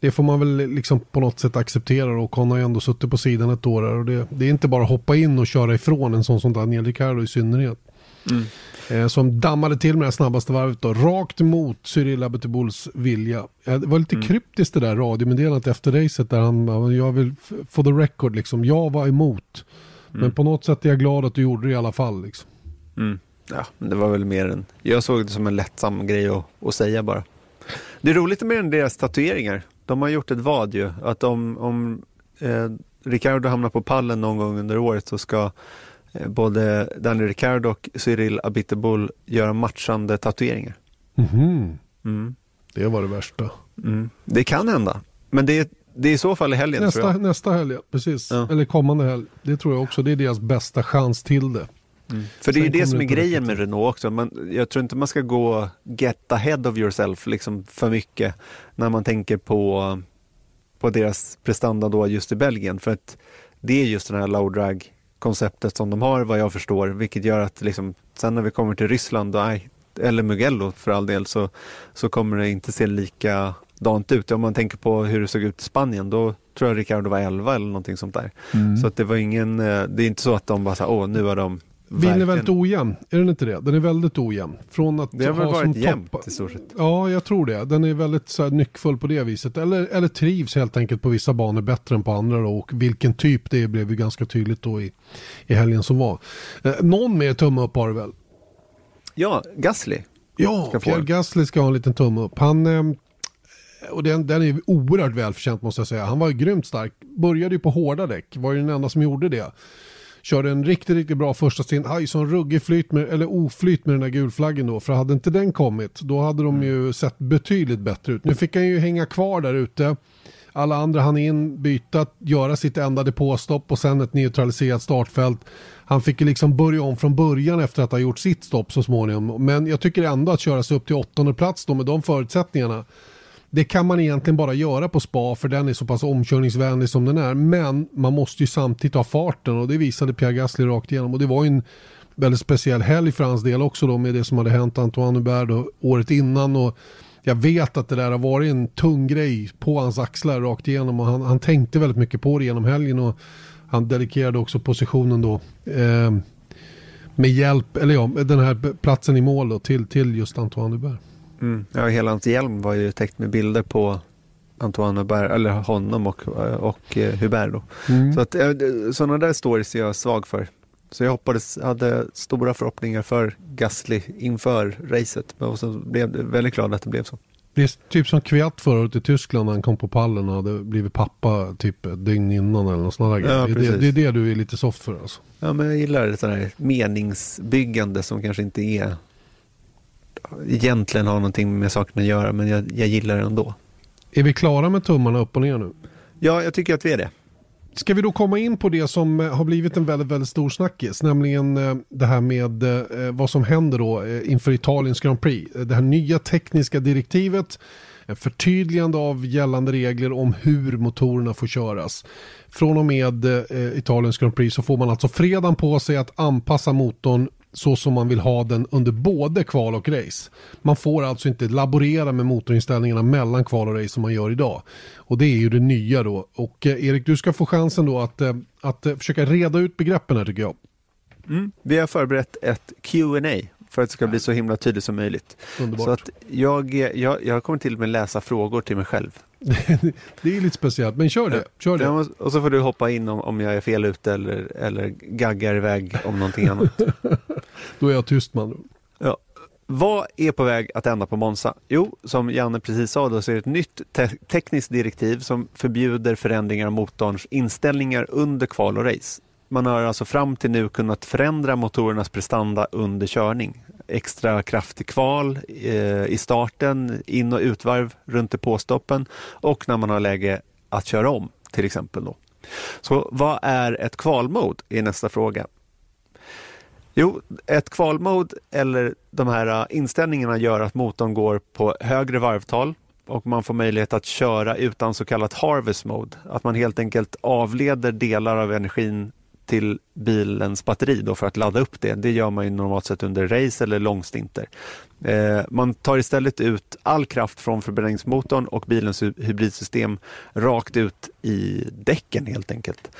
det får man väl liksom på något sätt acceptera. Och Ocon har ju ändå suttit på sidan ett år. Och det, det är inte bara att hoppa in och köra ifrån en sån som Daniel Ricciardo i synnerhet. Mm. Eh, som dammade till med det snabbaste varvet då, rakt mot Cyril Abiteboul's vilja. Eh, det var lite mm. kryptiskt det där radiomeddelandet efter racet där han, jag vill, for the record liksom, jag var emot. Mm. Men på något sätt är jag glad att du gjorde det i alla fall liksom. Mm. Ja, men det var väl mer en, jag såg det som en lättsam grej att, att säga bara. Det är roligt med deras tatueringar. De har gjort ett vad ju, att om, om eh, Ricardo hamnar på pallen någon gång under året så ska både Daniel Ricciardo och Cyril Abiteboul göra matchande tatueringar. Mm. Mm. Det var det värsta. Mm. Det kan hända, men det är, det är i så fall i helgen nästa, tror jag. Nästa helg, precis. Ja. Eller kommande helg. Det tror jag också. Det är deras bästa chans till det. Mm. För det är ju det som är grejen med Renault också. Man, jag tror inte man ska gå get ahead of yourself liksom för mycket när man tänker på, på deras prestanda då just i Belgien. För att det är just den här low drag konceptet som de har vad jag förstår, vilket gör att liksom, sen när vi kommer till Ryssland, då, eller Mugello för all del, så, så kommer det inte se likadant ut. Om man tänker på hur det såg ut i Spanien, då tror jag Ricardo var 11 eller någonting sånt där. Mm. Så att det var ingen, eh, det är inte så att de bara sa, åh nu har de Bilen är väldigt ojämn, är den inte det? Den är väldigt ojämn. Från att det har väl varit jämnt i stort sett? Ja, jag tror det. Den är väldigt så här, nyckfull på det viset. Eller, eller trivs helt enkelt på vissa banor bättre än på andra. Då. Och vilken typ det är blev ju ganska tydligt då i, i helgen som var. Eh, någon mer tumme upp har du väl? Ja, Gasly. Ja, Pierre Gasly ska ha en liten tumme upp. Han... Eh, och den, den är oerhört välförtjänt måste jag säga. Han var ju grymt stark. Började ju på hårda däck. Var ju den enda som gjorde det. Körde en riktigt, riktigt bra första stint. Hade sån ruggig flyt med, eller oflyt med den där gulflaggen då. För hade inte den kommit, då hade de ju sett betydligt bättre ut. Nu fick han ju hänga kvar där ute. Alla andra hann in, byta, göra sitt enda depåstopp och sen ett neutraliserat startfält. Han fick ju liksom börja om från början efter att ha gjort sitt stopp så småningom. Men jag tycker ändå att köra sig upp till åttonde plats då med de förutsättningarna det kan man egentligen bara göra på spa för den är så pass omkörningsvänlig som den är. Men man måste ju samtidigt ha farten och det visade Pierre Gasly rakt igenom. Och det var ju en väldigt speciell helg för hans del också då med det som hade hänt Antoine Hubert året innan. Och jag vet att det där har varit en tung grej på hans axlar rakt igenom och han, han tänkte väldigt mycket på det genom helgen. Och han dedikerade också positionen då eh, med hjälp, eller ja, den här platsen i mål då, till, till just Antoine Hubert. Mm. Ja, hela hans hjälm var ju täckt med bilder på Antoine Hubert, eller honom och, och eh, Hubert. Då. Mm. Så att, eh, sådana där stories är jag svag för. Så jag hoppades, hade stora förhoppningar för Gasly inför racet. Och så blev väldigt glad att det blev så. Det är typ som Kviat förut i Tyskland när han kom på pallen och hade blivit pappa typ ett dygn innan eller något sånt där ja, det, det, det, är det du är lite soft för alltså. Ja men jag gillar det sådär meningsbyggande som kanske inte är egentligen har någonting med saken att göra, men jag, jag gillar det ändå. Är vi klara med tummarna upp och ner nu? Ja, jag tycker att vi är det. Ska vi då komma in på det som eh, har blivit en väldigt, väldigt stor snackis, nämligen eh, det här med eh, vad som händer då inför Italiens Grand Prix. Det här nya tekniska direktivet, förtydligande av gällande regler om hur motorerna får köras. Från och med Italiens Grand Prix så får man alltså fredagen på sig att anpassa motorn så som man vill ha den under både kval och race. Man får alltså inte laborera med motorinställningarna mellan kval och race som man gör idag. Och det är ju det nya då. Och eh, Erik, du ska få chansen då att, eh, att eh, försöka reda ut begreppen här tycker jag. Mm. Vi har förberett ett Q&A för att det ska bli så himla tydligt som möjligt. Underbart. Så att jag, jag, jag kommer till och med läsa frågor till mig själv. det är lite speciellt, men kör det. Kör det. Ja, och så får du hoppa in om, om jag är fel ute eller, eller gaggar iväg om någonting annat. Då är jag tyst man. Ja. Vad är på väg att ändra på Monza? Jo, som Janne precis sa då, så är det ett nytt te tekniskt direktiv som förbjuder förändringar av motorns inställningar under kval och race. Man har alltså fram till nu kunnat förändra motorernas prestanda under körning. Extra kraftig kval eh, i starten, in och utvarv runt depåstoppen och när man har läge att köra om till exempel. Då. Så vad är ett kvalmode är nästa fråga. Jo, ett kvalmode eller de här äh, inställningarna gör att motorn går på högre varvtal och man får möjlighet att köra utan så kallat harvest mode. Att man helt enkelt avleder delar av energin till bilens batteri då för att ladda upp det. Det gör man ju normalt sett under race eller långstinter. Eh, man tar istället ut all kraft från förbränningsmotorn och bilens hybridsystem rakt ut i däcken helt enkelt.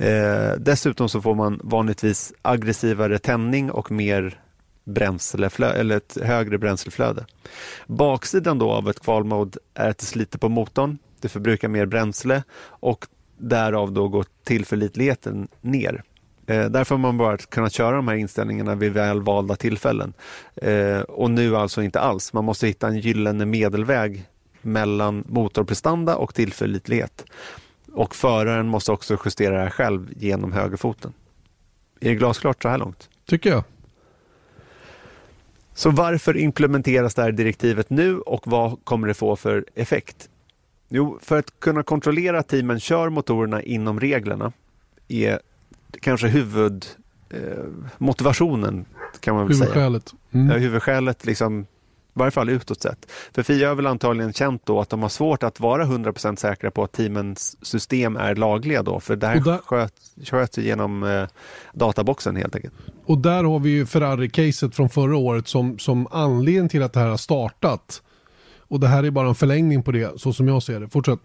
Eh, dessutom så får man vanligtvis aggressivare tändning och mer bränsleflöde, eller ett högre bränsleflöde. Baksidan då av ett kvalmode är att det sliter på motorn, det förbrukar mer bränsle och därav då går tillförlitligheten ner. Eh, därför har man bara kunnat köra de här inställningarna vid väl valda tillfällen. Eh, och nu alltså inte alls. Man måste hitta en gyllene medelväg mellan motorprestanda och tillförlitlighet. Och föraren måste också justera det här själv genom högerfoten. Är det glasklart så här långt? Tycker jag. Så varför implementeras det här direktivet nu och vad kommer det få för effekt? Jo, för att kunna kontrollera att teamen kör motorerna inom reglerna är kanske huvudmotivationen eh, kan man väl huvudskälet. säga. Mm. Ja, huvudskälet liksom i varje fall utåt sett. För Fia har väl antagligen känt då att de har svårt att vara 100% säkra på att teamens system är lagliga då, för det här där, sköts, sköts genom eh, databoxen helt enkelt. Och där har vi ju Ferrari-caset från förra året som, som anledning till att det här har startat. Och det här är bara en förlängning på det, så som jag ser det. Fortsätt.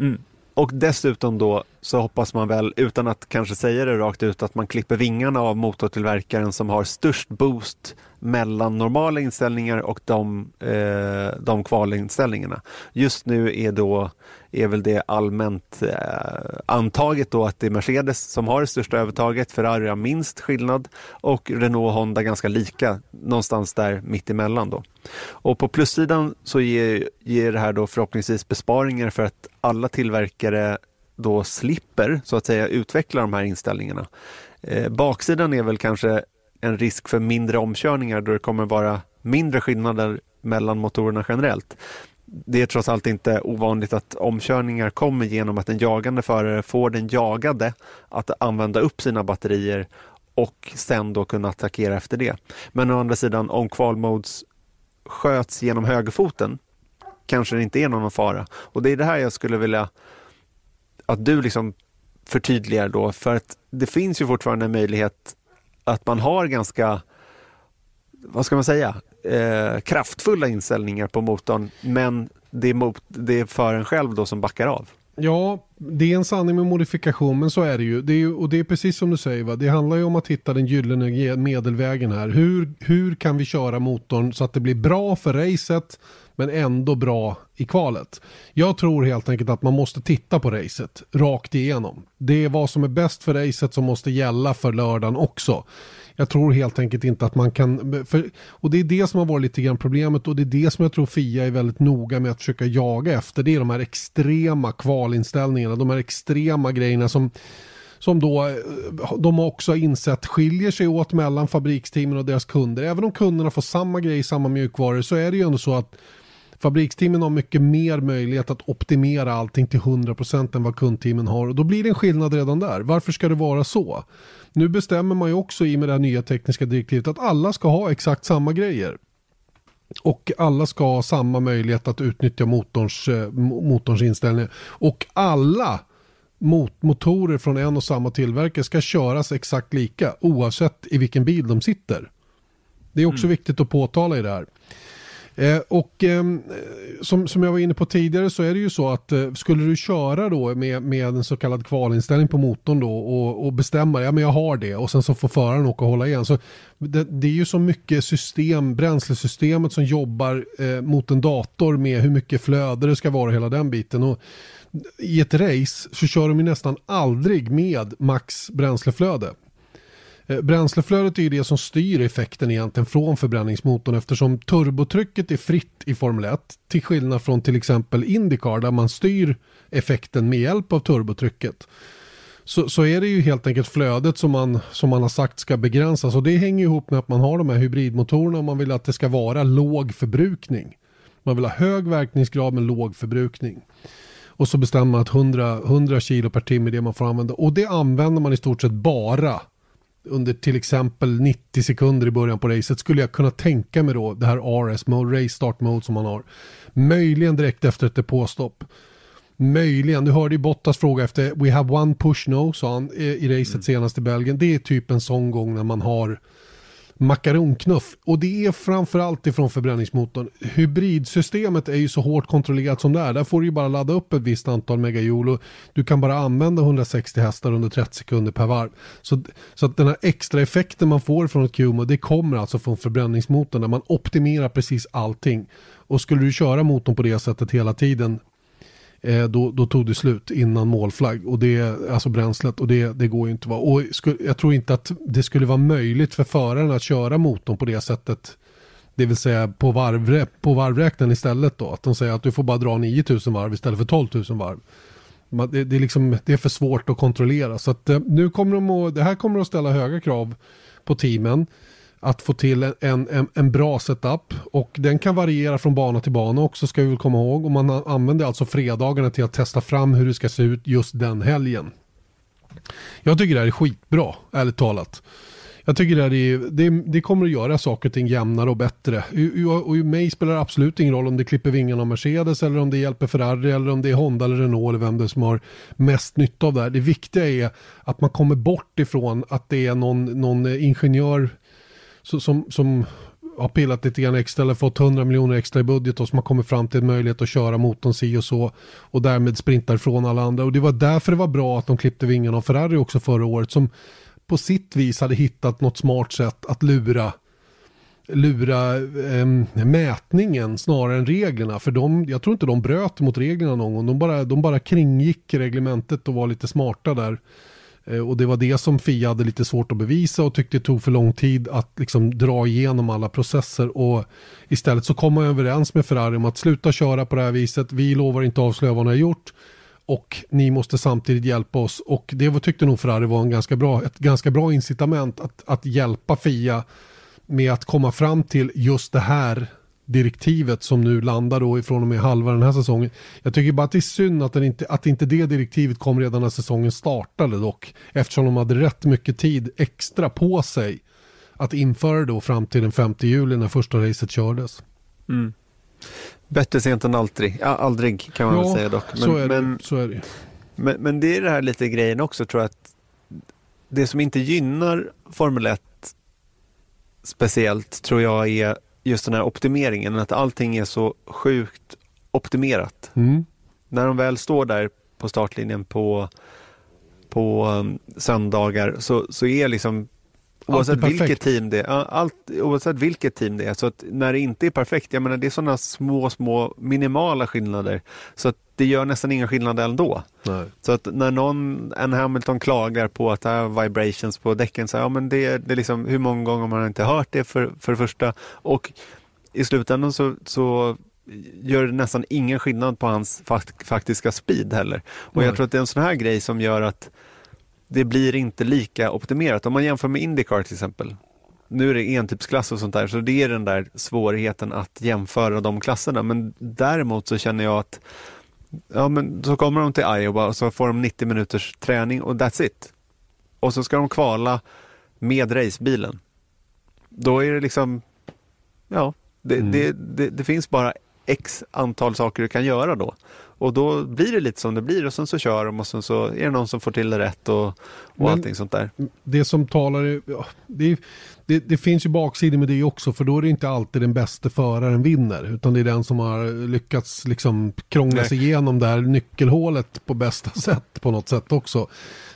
Mm. Och dessutom då så hoppas man väl, utan att kanske säga det rakt ut, att man klipper vingarna av motortillverkaren som har störst boost mellan normala inställningar och de, eh, de kvalinställningarna. Just nu är, då, är väl det allmänt eh, antaget då att det är Mercedes som har det största övertaget, Ferrari har minst skillnad och Renault och Honda ganska lika, någonstans där mittemellan då. Och på plussidan så ger, ger det här då förhoppningsvis besparingar för att alla tillverkare då slipper så att säga utveckla de här inställningarna. Eh, baksidan är väl kanske en risk för mindre omkörningar då det kommer vara mindre skillnader mellan motorerna generellt. Det är trots allt inte ovanligt att omkörningar kommer genom att en jagande förare får den jagade att använda upp sina batterier och sen då kunna attackera efter det. Men å andra sidan om kvalmodes sköts genom högerfoten kanske det inte är någon fara. Och det är det här jag skulle vilja att du liksom förtydligar då, för att det finns ju fortfarande en möjlighet att man har ganska, vad ska man säga, eh, kraftfulla inställningar på motorn, men det är, mot, det är föraren själv då som backar av. Ja, det är en sanning med modifikation, men så är det ju. Det är, och det är precis som du säger, va? det handlar ju om att hitta den gyllene medelvägen här. Hur, hur kan vi köra motorn så att det blir bra för racet, men ändå bra i kvalet. Jag tror helt enkelt att man måste titta på racet rakt igenom. Det är vad som är bäst för racet som måste gälla för lördagen också. Jag tror helt enkelt inte att man kan, för, och det är det som har varit lite grann problemet och det är det som jag tror Fia är väldigt noga med att försöka jaga efter. Det är de här extrema kvalinställningarna, de här extrema grejerna som som då eh, de också har insett skiljer sig åt mellan fabriksteamen och deras kunder. Även om kunderna får samma grej, samma mjukvaror så är det ju ändå så att Fabriksteamen har mycket mer möjlighet att optimera allting till 100% än vad kundteamen har och då blir det en skillnad redan där. Varför ska det vara så? Nu bestämmer man ju också i med det här nya tekniska direktivet att alla ska ha exakt samma grejer. Och alla ska ha samma möjlighet att utnyttja motorns, eh, motorns inställningar. Och alla mot motorer från en och samma tillverkare ska köras exakt lika oavsett i vilken bil de sitter. Det är också mm. viktigt att påtala i det här. Eh, och eh, som, som jag var inne på tidigare så är det ju så att eh, skulle du köra då med, med en så kallad kvalinställning på motorn då och, och bestämma, ja men jag har det och sen så får föraren åka och hålla igen. Så det, det är ju så mycket system, bränslesystemet som jobbar eh, mot en dator med hur mycket flöde det ska vara hela den biten. Och, i ett race så kör de ju nästan aldrig med max bränsleflöde. Eh, bränsleflödet är ju det som styr effekten egentligen från förbränningsmotorn eftersom turbotrycket är fritt i Formel 1 till skillnad från till exempel Indycar där man styr effekten med hjälp av turbotrycket. Så, så är det ju helt enkelt flödet som man, som man har sagt ska begränsas och det hänger ihop med att man har de här hybridmotorerna och man vill att det ska vara låg förbrukning. Man vill ha hög verkningsgrad men låg förbrukning. Och så bestämmer man att 100, 100 kilo per timme är det man får använda. Och det använder man i stort sett bara under till exempel 90 sekunder i början på racet skulle jag kunna tänka mig då det här RS mode, race start mode som man har. Möjligen direkt efter ett depåstopp. Möjligen, du hörde ju Bottas fråga efter We have one push no, sa han i racet mm. senast i Belgien. Det är typ en sån gång när man har makaronknuff. Och det är framförallt ifrån förbränningsmotorn. Hybridsystemet är ju så hårt kontrollerat som det är. Där får du ju bara ladda upp ett visst antal megajoule och du kan bara använda 160 hästar under 30 sekunder per varv. Så, så att den här extra effekten man får från ett QMO det kommer alltså från förbränningsmotorn där man optimerar precis allting. Och skulle du köra motorn på det sättet hela tiden eh, då, då, tog det slut innan målflagg. Och det, alltså bränslet och det, det går ju inte. Vara. Och jag tror inte att det skulle vara möjligt för föraren att köra motorn på det sättet. Det vill säga på, varv, på varvräknaren istället då. Att de säger att du får bara dra 9000 varv istället för 12 000 varv. Det, det, är liksom, det är för svårt att kontrollera. Så att, eh, nu kommer de att, det här kommer att ställa höga krav på teamen att få till en, en, en bra setup och den kan variera från bana till bana också ska vi väl komma ihåg och man använder alltså fredagarna till att testa fram hur det ska se ut just den helgen. Jag tycker det här är skitbra, ärligt talat. Jag tycker det, här är, det, det kommer att göra saker och ting jämnare och bättre. Och i mig spelar det absolut ingen roll om det klipper vingarna av Mercedes eller om det hjälper Ferrari eller om det är Honda eller Renault eller vem det är som har mest nytta av det här. Det viktiga är att man kommer bort ifrån att det är någon, någon ingenjör som, som har pillat lite grann extra eller fått 100 miljoner extra i budget och som har kommit fram till en möjlighet att köra motorn si och så och därmed sprintar ifrån alla andra. Och det var därför det var bra att de klippte vingarna av Ferrari också förra året som på sitt vis hade hittat något smart sätt att lura lura eh, mätningen snarare än reglerna. För de, jag tror inte de bröt mot reglerna någon gång. De bara, de bara kringgick reglementet och var lite smarta där. Eh, och det var det som Fia hade lite svårt att bevisa och tyckte det tog för lång tid att liksom dra igenom alla processer. Och istället så kom man överens med Ferrari om att sluta köra på det här viset. Vi lovar inte avslöja vad ni har gjort. Och ni måste samtidigt hjälpa oss. Och det tyckte nog Ferrari var en ganska bra, ett ganska bra incitament att, att hjälpa Fia med att komma fram till just det här direktivet som nu landar då ifrån och med halva den här säsongen. Jag tycker bara att det är synd att, den inte, att inte det direktivet kom redan när säsongen startade dock. Eftersom de hade rätt mycket tid extra på sig att införa det då fram till den 5 juli när första racet kördes. Mm. Bättre sent än aldrig, ja, aldrig kan man ja, väl säga dock. Men, så, är det, men, så är det. Men, men det är det här lite grejen också tror jag att det som inte gynnar Formel 1 speciellt tror jag är just den här optimeringen, att allting är så sjukt optimerat. Mm. När de väl står där på startlinjen på, på um, söndagar så, så är liksom Oavsett vilket, team det, allt, oavsett vilket team det är. Så att när det inte är perfekt, jag menar det är sådana små, små minimala skillnader. Så att det gör nästan ingen skillnad ändå. Nej. Så att när någon, en Hamilton klagar på att det är vibrations på däcken, så ja men det, det är liksom, hur många gånger har man inte hört det för, för det första. Och i slutändan så, så gör det nästan ingen skillnad på hans fakt, faktiska speed heller. Och Nej. jag tror att det är en sån här grej som gör att det blir inte lika optimerat. Om man jämför med Indycar till exempel. Nu är det entypsklass och sånt där, så det är den där svårigheten att jämföra de klasserna. Men däremot så känner jag att ja, men så kommer de till Iowa och så får de 90 minuters träning och that's it. Och så ska de kvala med racebilen. Då är det liksom, ja, det, mm. det, det, det finns bara x antal saker du kan göra då. Och då blir det lite som det blir och sen så kör de och sen så är det någon som får till det rätt och, och Men allting sånt där. Det som talar, ja, det, det, det, finns ju baksidor med det också för då är det inte alltid den bästa föraren vinner utan det är den som har lyckats liksom krångla sig igenom det här nyckelhålet på bästa sätt på något sätt också.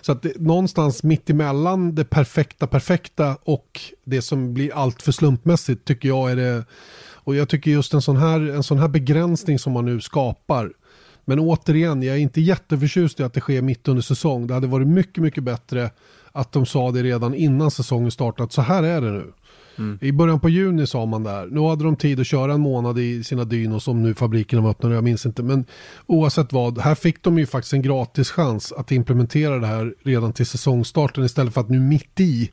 Så att det, någonstans mitt emellan det perfekta perfekta och det som blir allt för slumpmässigt tycker jag är det och jag tycker just en sån här, en sån här begränsning som man nu skapar men återigen, jag är inte jätteförtjust i att det sker mitt under säsong. Det hade varit mycket, mycket bättre att de sa det redan innan säsongen startat. Så här är det nu. Mm. I början på juni sa man där. Nu hade de tid att köra en månad i sina dynos om nu fabrikerna var öppnade, jag minns inte. Men oavsett vad, här fick de ju faktiskt en gratis chans att implementera det här redan till säsongstarten istället för att nu mitt i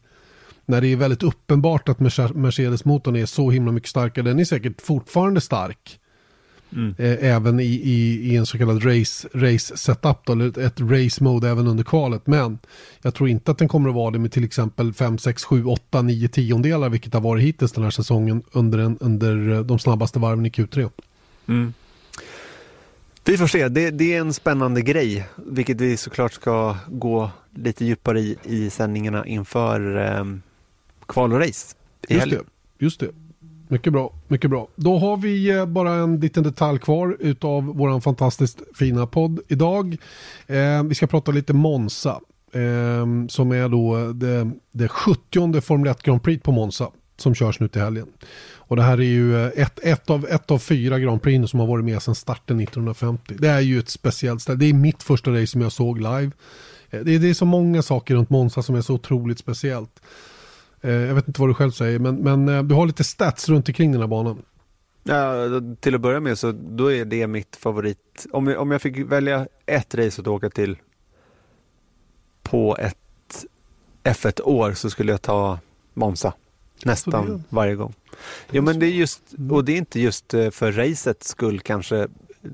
när det är väldigt uppenbart att Mercedes-motorn är så himla mycket starkare. Den är säkert fortfarande stark. Mm. Eh, även i, i, i, en så kallad race, race setup då, eller ett race mode även under kvalet. Men jag tror inte att den kommer att vara det med till exempel 5, 6, 7, 8, 9 tiondelar vilket har varit hittills den här säsongen under, en, under eh, de snabbaste varven i Q3. Mm. Vi får se, det, det, är en spännande grej, vilket vi såklart ska gå lite djupare i, i sändningarna inför eh, kval och race i just helgen. Det, just det. Mycket bra, mycket bra. Då har vi eh, bara en liten detalj kvar utav våran fantastiskt fina podd idag. Eh, vi ska prata lite Monza. Eh, som är då eh, det, det 70 Formel 1 Grand Prix på Monza. Som körs nu till helgen. Och det här är ju eh, ett, ett, av, ett av fyra Grand Prix som har varit med sedan starten 1950. Det är ju ett speciellt ställe. Det är mitt första race som jag såg live. Eh, det är, det är så många saker runt Monza som är så otroligt speciellt. Eh, jag vet inte vad du själv säger, men, men eh, du har lite stats runt omkring den här banan. Ja, till att börja med så då är det mitt favorit. Om jag, om jag fick välja ett race att åka till på ett F1-år så skulle jag ta Monza. Nästan varje gång. Ja, men det är just, och det är inte just eh, för racets skull kanske,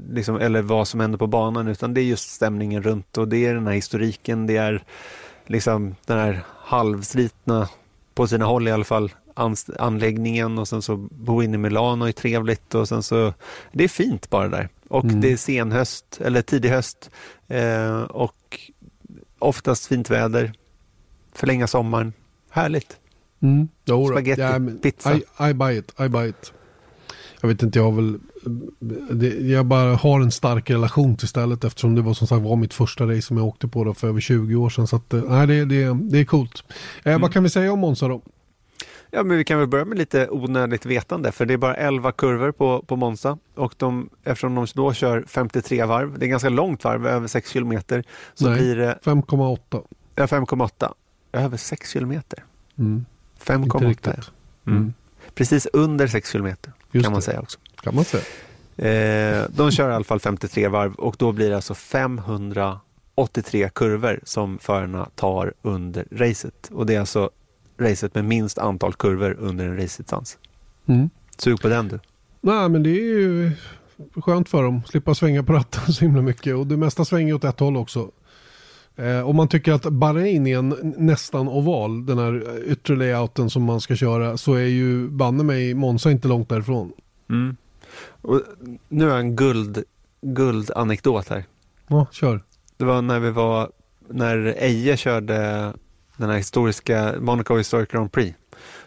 liksom, eller vad som händer på banan, utan det är just stämningen runt och det är den här historiken, det är liksom den här halvslitna, på sina håll i alla fall, anläggningen och sen så bo inne i Milano är trevligt och sen så, det är fint bara där. Och mm. det är senhöst eller tidig höst eh, och oftast fint väder, förlänga sommaren, härligt. Mm. Jo, Spaghetti, ja, pizza. I, I, buy it, I buy it. Jag vet inte, jag har väl... Det, jag bara har en stark relation till stället eftersom det var som sagt var mitt första race som jag åkte på då för över 20 år sedan. Så att, eh, nej, det, det, det är coolt. Eh, mm. Vad kan vi säga om Monza då? Ja, men vi kan väl börja med lite onödigt vetande för det är bara 11 kurvor på, på Monza och de, eftersom de då kör 53 varv, det är ganska långt varv, över 6 kilometer. Så Nej, blir det 5,8. Ja, 5,8. Över 6 kilometer. Mm. 5,8. Mm. mm. Precis under 6 kilometer Just kan man det. säga också. Kan man säga. Eh, de kör i alla fall 53 varv och då blir det alltså 583 kurvor som förarna tar under racet. Och det är alltså racet med minst antal kurvor under en racedistans. Mm. Sug på den du. Nej, men det är ju skönt för dem. Slippa svänga på ratten så himla mycket. Och det mesta svänger åt ett håll också. Eh, om man tycker att Bahrain är en nästan oval, den här yttre layouten som man ska köra, så är ju banne mig Monza inte långt därifrån. Mm. Och nu är en guld, guldanekdot här. Ja, kör. Det var när vi var, när Eje körde den här historiska Monaco Historic Grand Prix,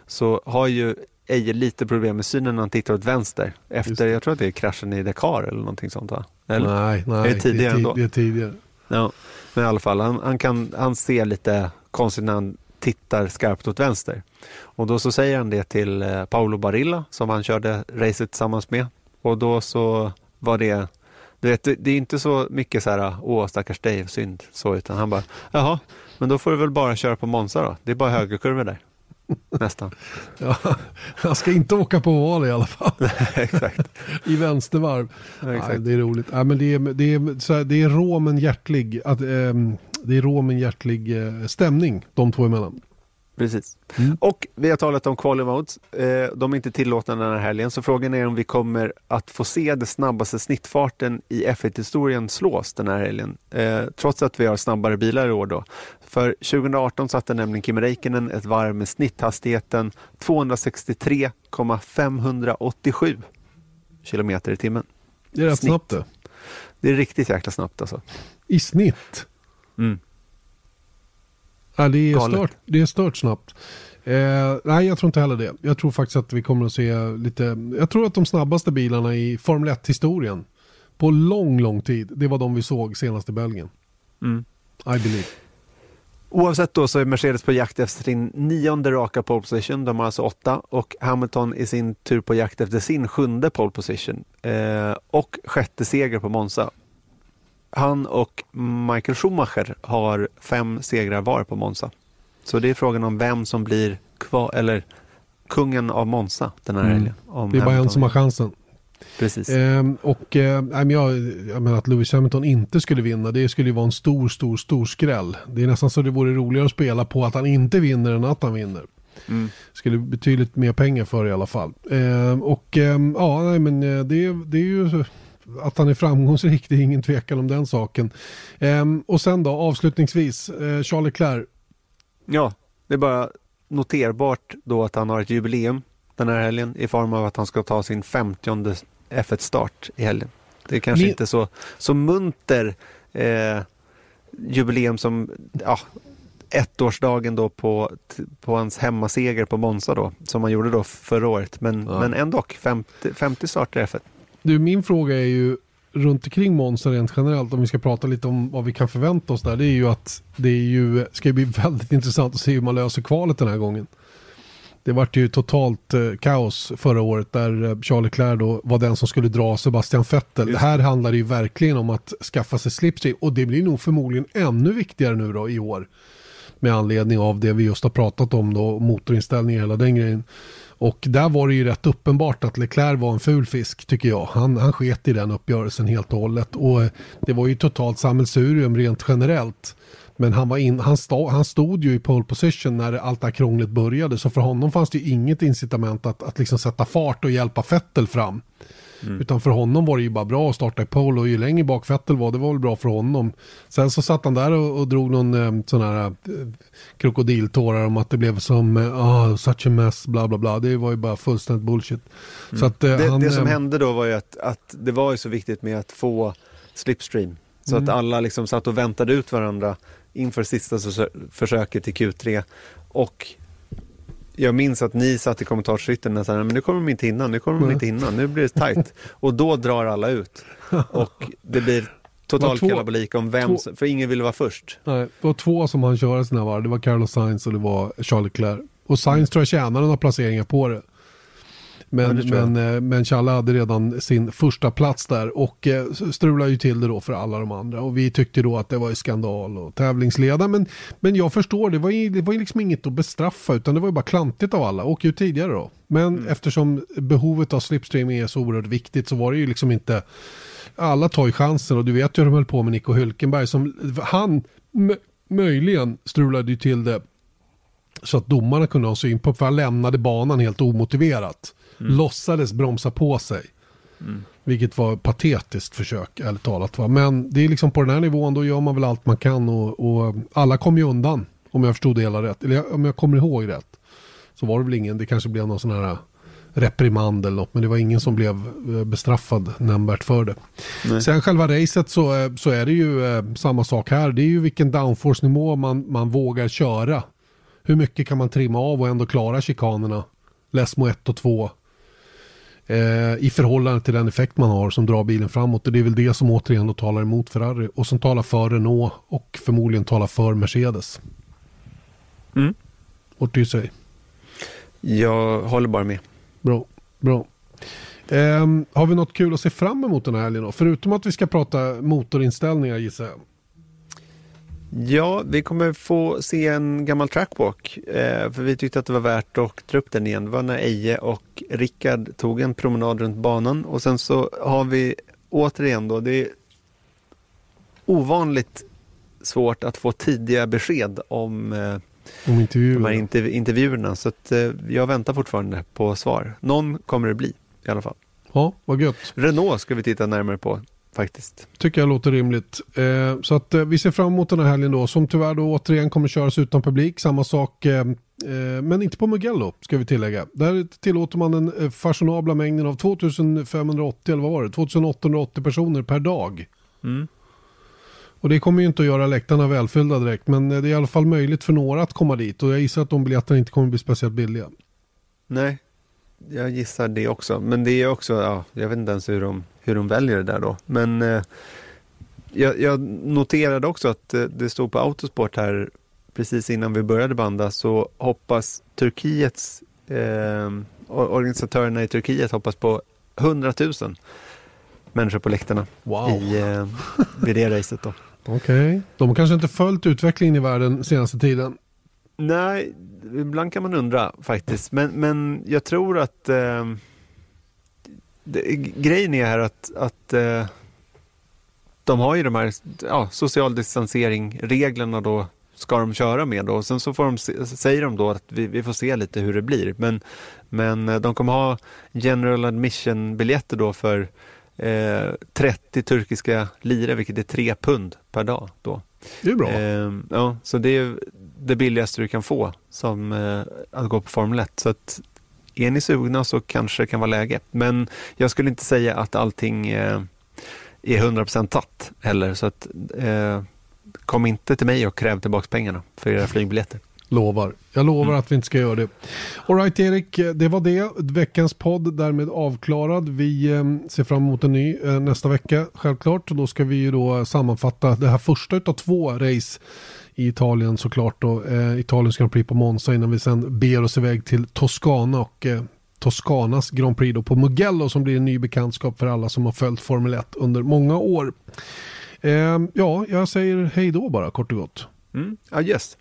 så har ju Eje lite problem med synen när han tittar åt vänster. Efter, jag tror att det är kraschen i Dakar eller någonting sånt va? Eller? Nej, nej. Är det tidigare det är? Det är tidigare. Ja, men i alla fall, han, han, kan, han ser lite konstigt när han tittar skarpt åt vänster. Och då så säger han det till eh, Paolo Barilla som han körde racet tillsammans med. Och då så var det, du vet, det är inte så mycket så här, åh stackars dig, synd, så, utan han bara, jaha, men då får du väl bara köra på Monza då. Det är bara högerkurvor där. Nästan. Ja, jag ska inte åka på val i alla fall. exakt. I vänstervarv. Ja, exakt. Nej, det är roligt. Ja, men det, är, det, är, så här, det är rå men hjärtlig, att, eh, det är rå men hjärtlig eh, stämning de två emellan. Precis. Mm. Och vi har talat om quali modes. Eh, de är inte tillåtna den här helgen, så frågan är om vi kommer att få se det snabbaste snittfarten i F1-historien slås den här helgen. Eh, trots att vi har snabbare bilar i år då. För 2018 satte nämligen Kimi Räikkönen ett varv med snitthastigheten 263,587 kilometer i timmen. Det är rätt snabbt det. Det är riktigt jäkla snabbt alltså. I snitt? Mm. Ja, det, är stört, det är stört snabbt. Eh, nej, jag tror inte heller det. Jag tror faktiskt att vi kommer att se lite... Jag tror att de snabbaste bilarna i Formel 1-historien på lång, lång tid, det var de vi såg senast i Belgien. Mm. I believe. Oavsett då så är Mercedes på jakt efter sin nionde raka pole position, de har alltså åtta och Hamilton i sin tur på jakt efter sin sjunde pole position eh, och sjätte seger på Monza. Han och Michael Schumacher har fem segrar var på Monza. Så det är frågan om vem som blir kvar, eller kungen av Monza den här mm. helgen. det är bara en som har chansen. Precis. Eh, och eh, jag, jag menar att Lewis Hamilton inte skulle vinna, det skulle ju vara en stor, stor, stor skräll. Det är nästan så det vore roligare att spela på att han inte vinner än att han vinner. Mm. Skulle betydligt mer pengar för i alla fall. Eh, och ehm, ja, nej, men eh, det, det är ju att han är framgångsrik, det är ingen tvekan om den saken. Ehm, och sen då avslutningsvis, eh, Charles Leclerc. Ja, det är bara noterbart då att han har ett jubileum den här helgen i form av att han ska ta sin 50 F1-start i helgen. Det är kanske Min... inte så, så munter eh, jubileum som ja, ettårsdagen då på, på hans hemmaseger på Monza då, som han gjorde då förra året. Men, ja. men ändå 50, 50 starter i F1. Du, min fråga är ju runt omkring Monza rent generellt, om vi ska prata lite om vad vi kan förvänta oss där, det är ju att det är ju, ska bli väldigt intressant att se hur man löser kvalet den här gången. Det vart ju totalt eh, kaos förra året där eh, Charles Leclerc då var den som skulle dra Sebastian Vettel. Det. Här handlar det ju verkligen om att skaffa sig slipstream och det blir nog förmodligen ännu viktigare nu då i år med anledning av det vi just har pratat om då, motorinställning och hela den grejen. Och där var det ju rätt uppenbart att Leclerc var en ful fisk tycker jag. Han, han sket i den uppgörelsen helt och hållet. Och eh, det var ju totalt sammelsurium rent generellt. Men han, var in, han, stod, han stod ju i pole position när allt det här krånglet började. Så för honom fanns det ju inget incitament att, att liksom sätta fart och hjälpa Fettel fram. Mm. Utan för honom var det ju bara bra att starta i pole och ju längre bak Fettel var det var väl bra för honom. Sen så satt han där och, och drog någon eh, sån här eh, krokodiltårar om att det blev som eh, oh, such a mess bla bla bla. Det var ju bara fullständigt bullshit. Mm. Så att, eh, det, han, det som eh, hände då var ju att, att det var ju så viktigt med att få slipstream. Så mm. att alla liksom satt och väntade ut varandra inför sista försöket i Q3. Och jag minns att ni satt i kommentarsskytten och sa, men nu kommer de inte hinna, nu kommer de inte hinna, nu blir det tajt. och då drar alla ut. Och det blir total kalabalik om vem, två, för ingen ville vara först. Nej, det var två som han köra sina varv, det var Carlos Sainz och det var Charles Leclerc. Och Sainz tror jag tjänade några placeringar på det. Men, ja, men, eh, men Challe hade redan sin första plats där och eh, strulade ju till det då för alla de andra. Och vi tyckte då att det var skandal och tävlingsledare. Men, men jag förstår, det var, ju, det var liksom inget att bestraffa utan det var ju bara klantigt av alla. Åk ju tidigare då. Men mm. eftersom behovet av slipstream är så oerhört viktigt så var det ju liksom inte alla tar ju chansen och du vet ju hur de höll på med Nico Hülkenberg som han möjligen strulade ju till det så att domarna kunde ha syn på för han lämnade banan helt omotiverat mm. låtsades bromsa på sig. Mm. Vilket var patetiskt försök, ärligt talat. Va? Men det är liksom på den här nivån, då gör man väl allt man kan och, och alla kom ju undan. Om jag förstod det hela rätt, eller om jag kommer ihåg rätt. Så var det väl ingen, det kanske blev någon sån här reprimand eller något, men det var ingen som blev eh, bestraffad nämnvärt för det. Nej. Sen själva racet så, eh, så är det ju eh, samma sak här. Det är ju vilken downforce-nivå man, man vågar köra. Hur mycket kan man trimma av och ändå klara chikanerna? Lesmo 1 och 2 eh, i förhållande till den effekt man har som drar bilen framåt. Och det är väl det som återigen då talar emot Ferrari och som talar för Renault och förmodligen talar för Mercedes. Mm. What do you say? Jag håller bara med. Bra, bra. Eh, har vi något kul att se fram emot den här helgen då? Förutom att vi ska prata motorinställningar gissar jag. Ja, vi kommer få se en gammal trackwalk. Eh, för vi tyckte att det var värt att dra upp den igen. Det var när Eje och Rickard tog en promenad runt banan. Och sen så har vi återigen då, det är ovanligt svårt att få tidiga besked om, eh, om de här interv intervjuerna. Så att, eh, jag väntar fortfarande på svar. Någon kommer det bli i alla fall. Ja, vad gött. Renault ska vi titta närmare på faktiskt. Tycker jag låter rimligt. Eh, så att eh, vi ser fram emot den här helgen då som tyvärr då återigen kommer köras utan publik. Samma sak eh, eh men inte på Mugello ska vi tillägga. Där tillåter man den eh, fashionabla mängden av 2580 eller vad var det? 2880 personer per dag. Mm. Och det kommer ju inte att göra läktarna välfyllda direkt men eh, det är i alla fall möjligt för några att komma dit och jag gissar att de biljetterna inte kommer att bli speciellt billiga. Nej, jag gissar det också. Men det är också, ja, jag vet inte ens hur de, hur de väljer det där då. Men eh, jag, jag, noterade också att eh, det stod på Autosport här precis innan vi började banda så hoppas Turkiets eh, organisatörerna i Turkiet hoppas på 100 000 människor på läktarna wow. i, eh, vid det racet då. Okej, okay. de har kanske inte följt utvecklingen i världen senaste tiden. Nej, ibland kan man undra faktiskt. Men, men jag tror att eh, det, grejen är här att, att eh, de har ju de här ja, social distansering-reglerna då ska de köra med då. Och sen så får de, säger de då att vi, vi får se lite hur det blir. Men, men eh, de kommer ha general admission-biljetter då för eh, 30 turkiska lire, vilket är 3 pund per dag. Då. Det är bra. Eh, ja, så det är det billigaste du kan få som eh, att gå på Formel 1. Så att är ni sugna så kanske det kan vara läge. Men jag skulle inte säga att allting eh, är 100% tatt heller. Så att, eh, kom inte till mig och kräv tillbaka pengarna för era flygbiljetter. Lovar. Jag lovar mm. att vi inte ska göra det. Alright Erik, det var det. Veckans podd därmed avklarad. Vi eh, ser fram emot en ny eh, nästa vecka självklart. Då ska vi ju då sammanfatta det här första av två race i Italien såklart då. Eh, Italiens Grand Prix på Monza innan vi sen ber oss iväg till Toscana och eh, Toscanas Grand Prix då på Mugello som blir en ny bekantskap för alla som har följt Formel 1 under många år. Eh, ja, jag säger hej då bara kort och gott. Mm. Ah, yes.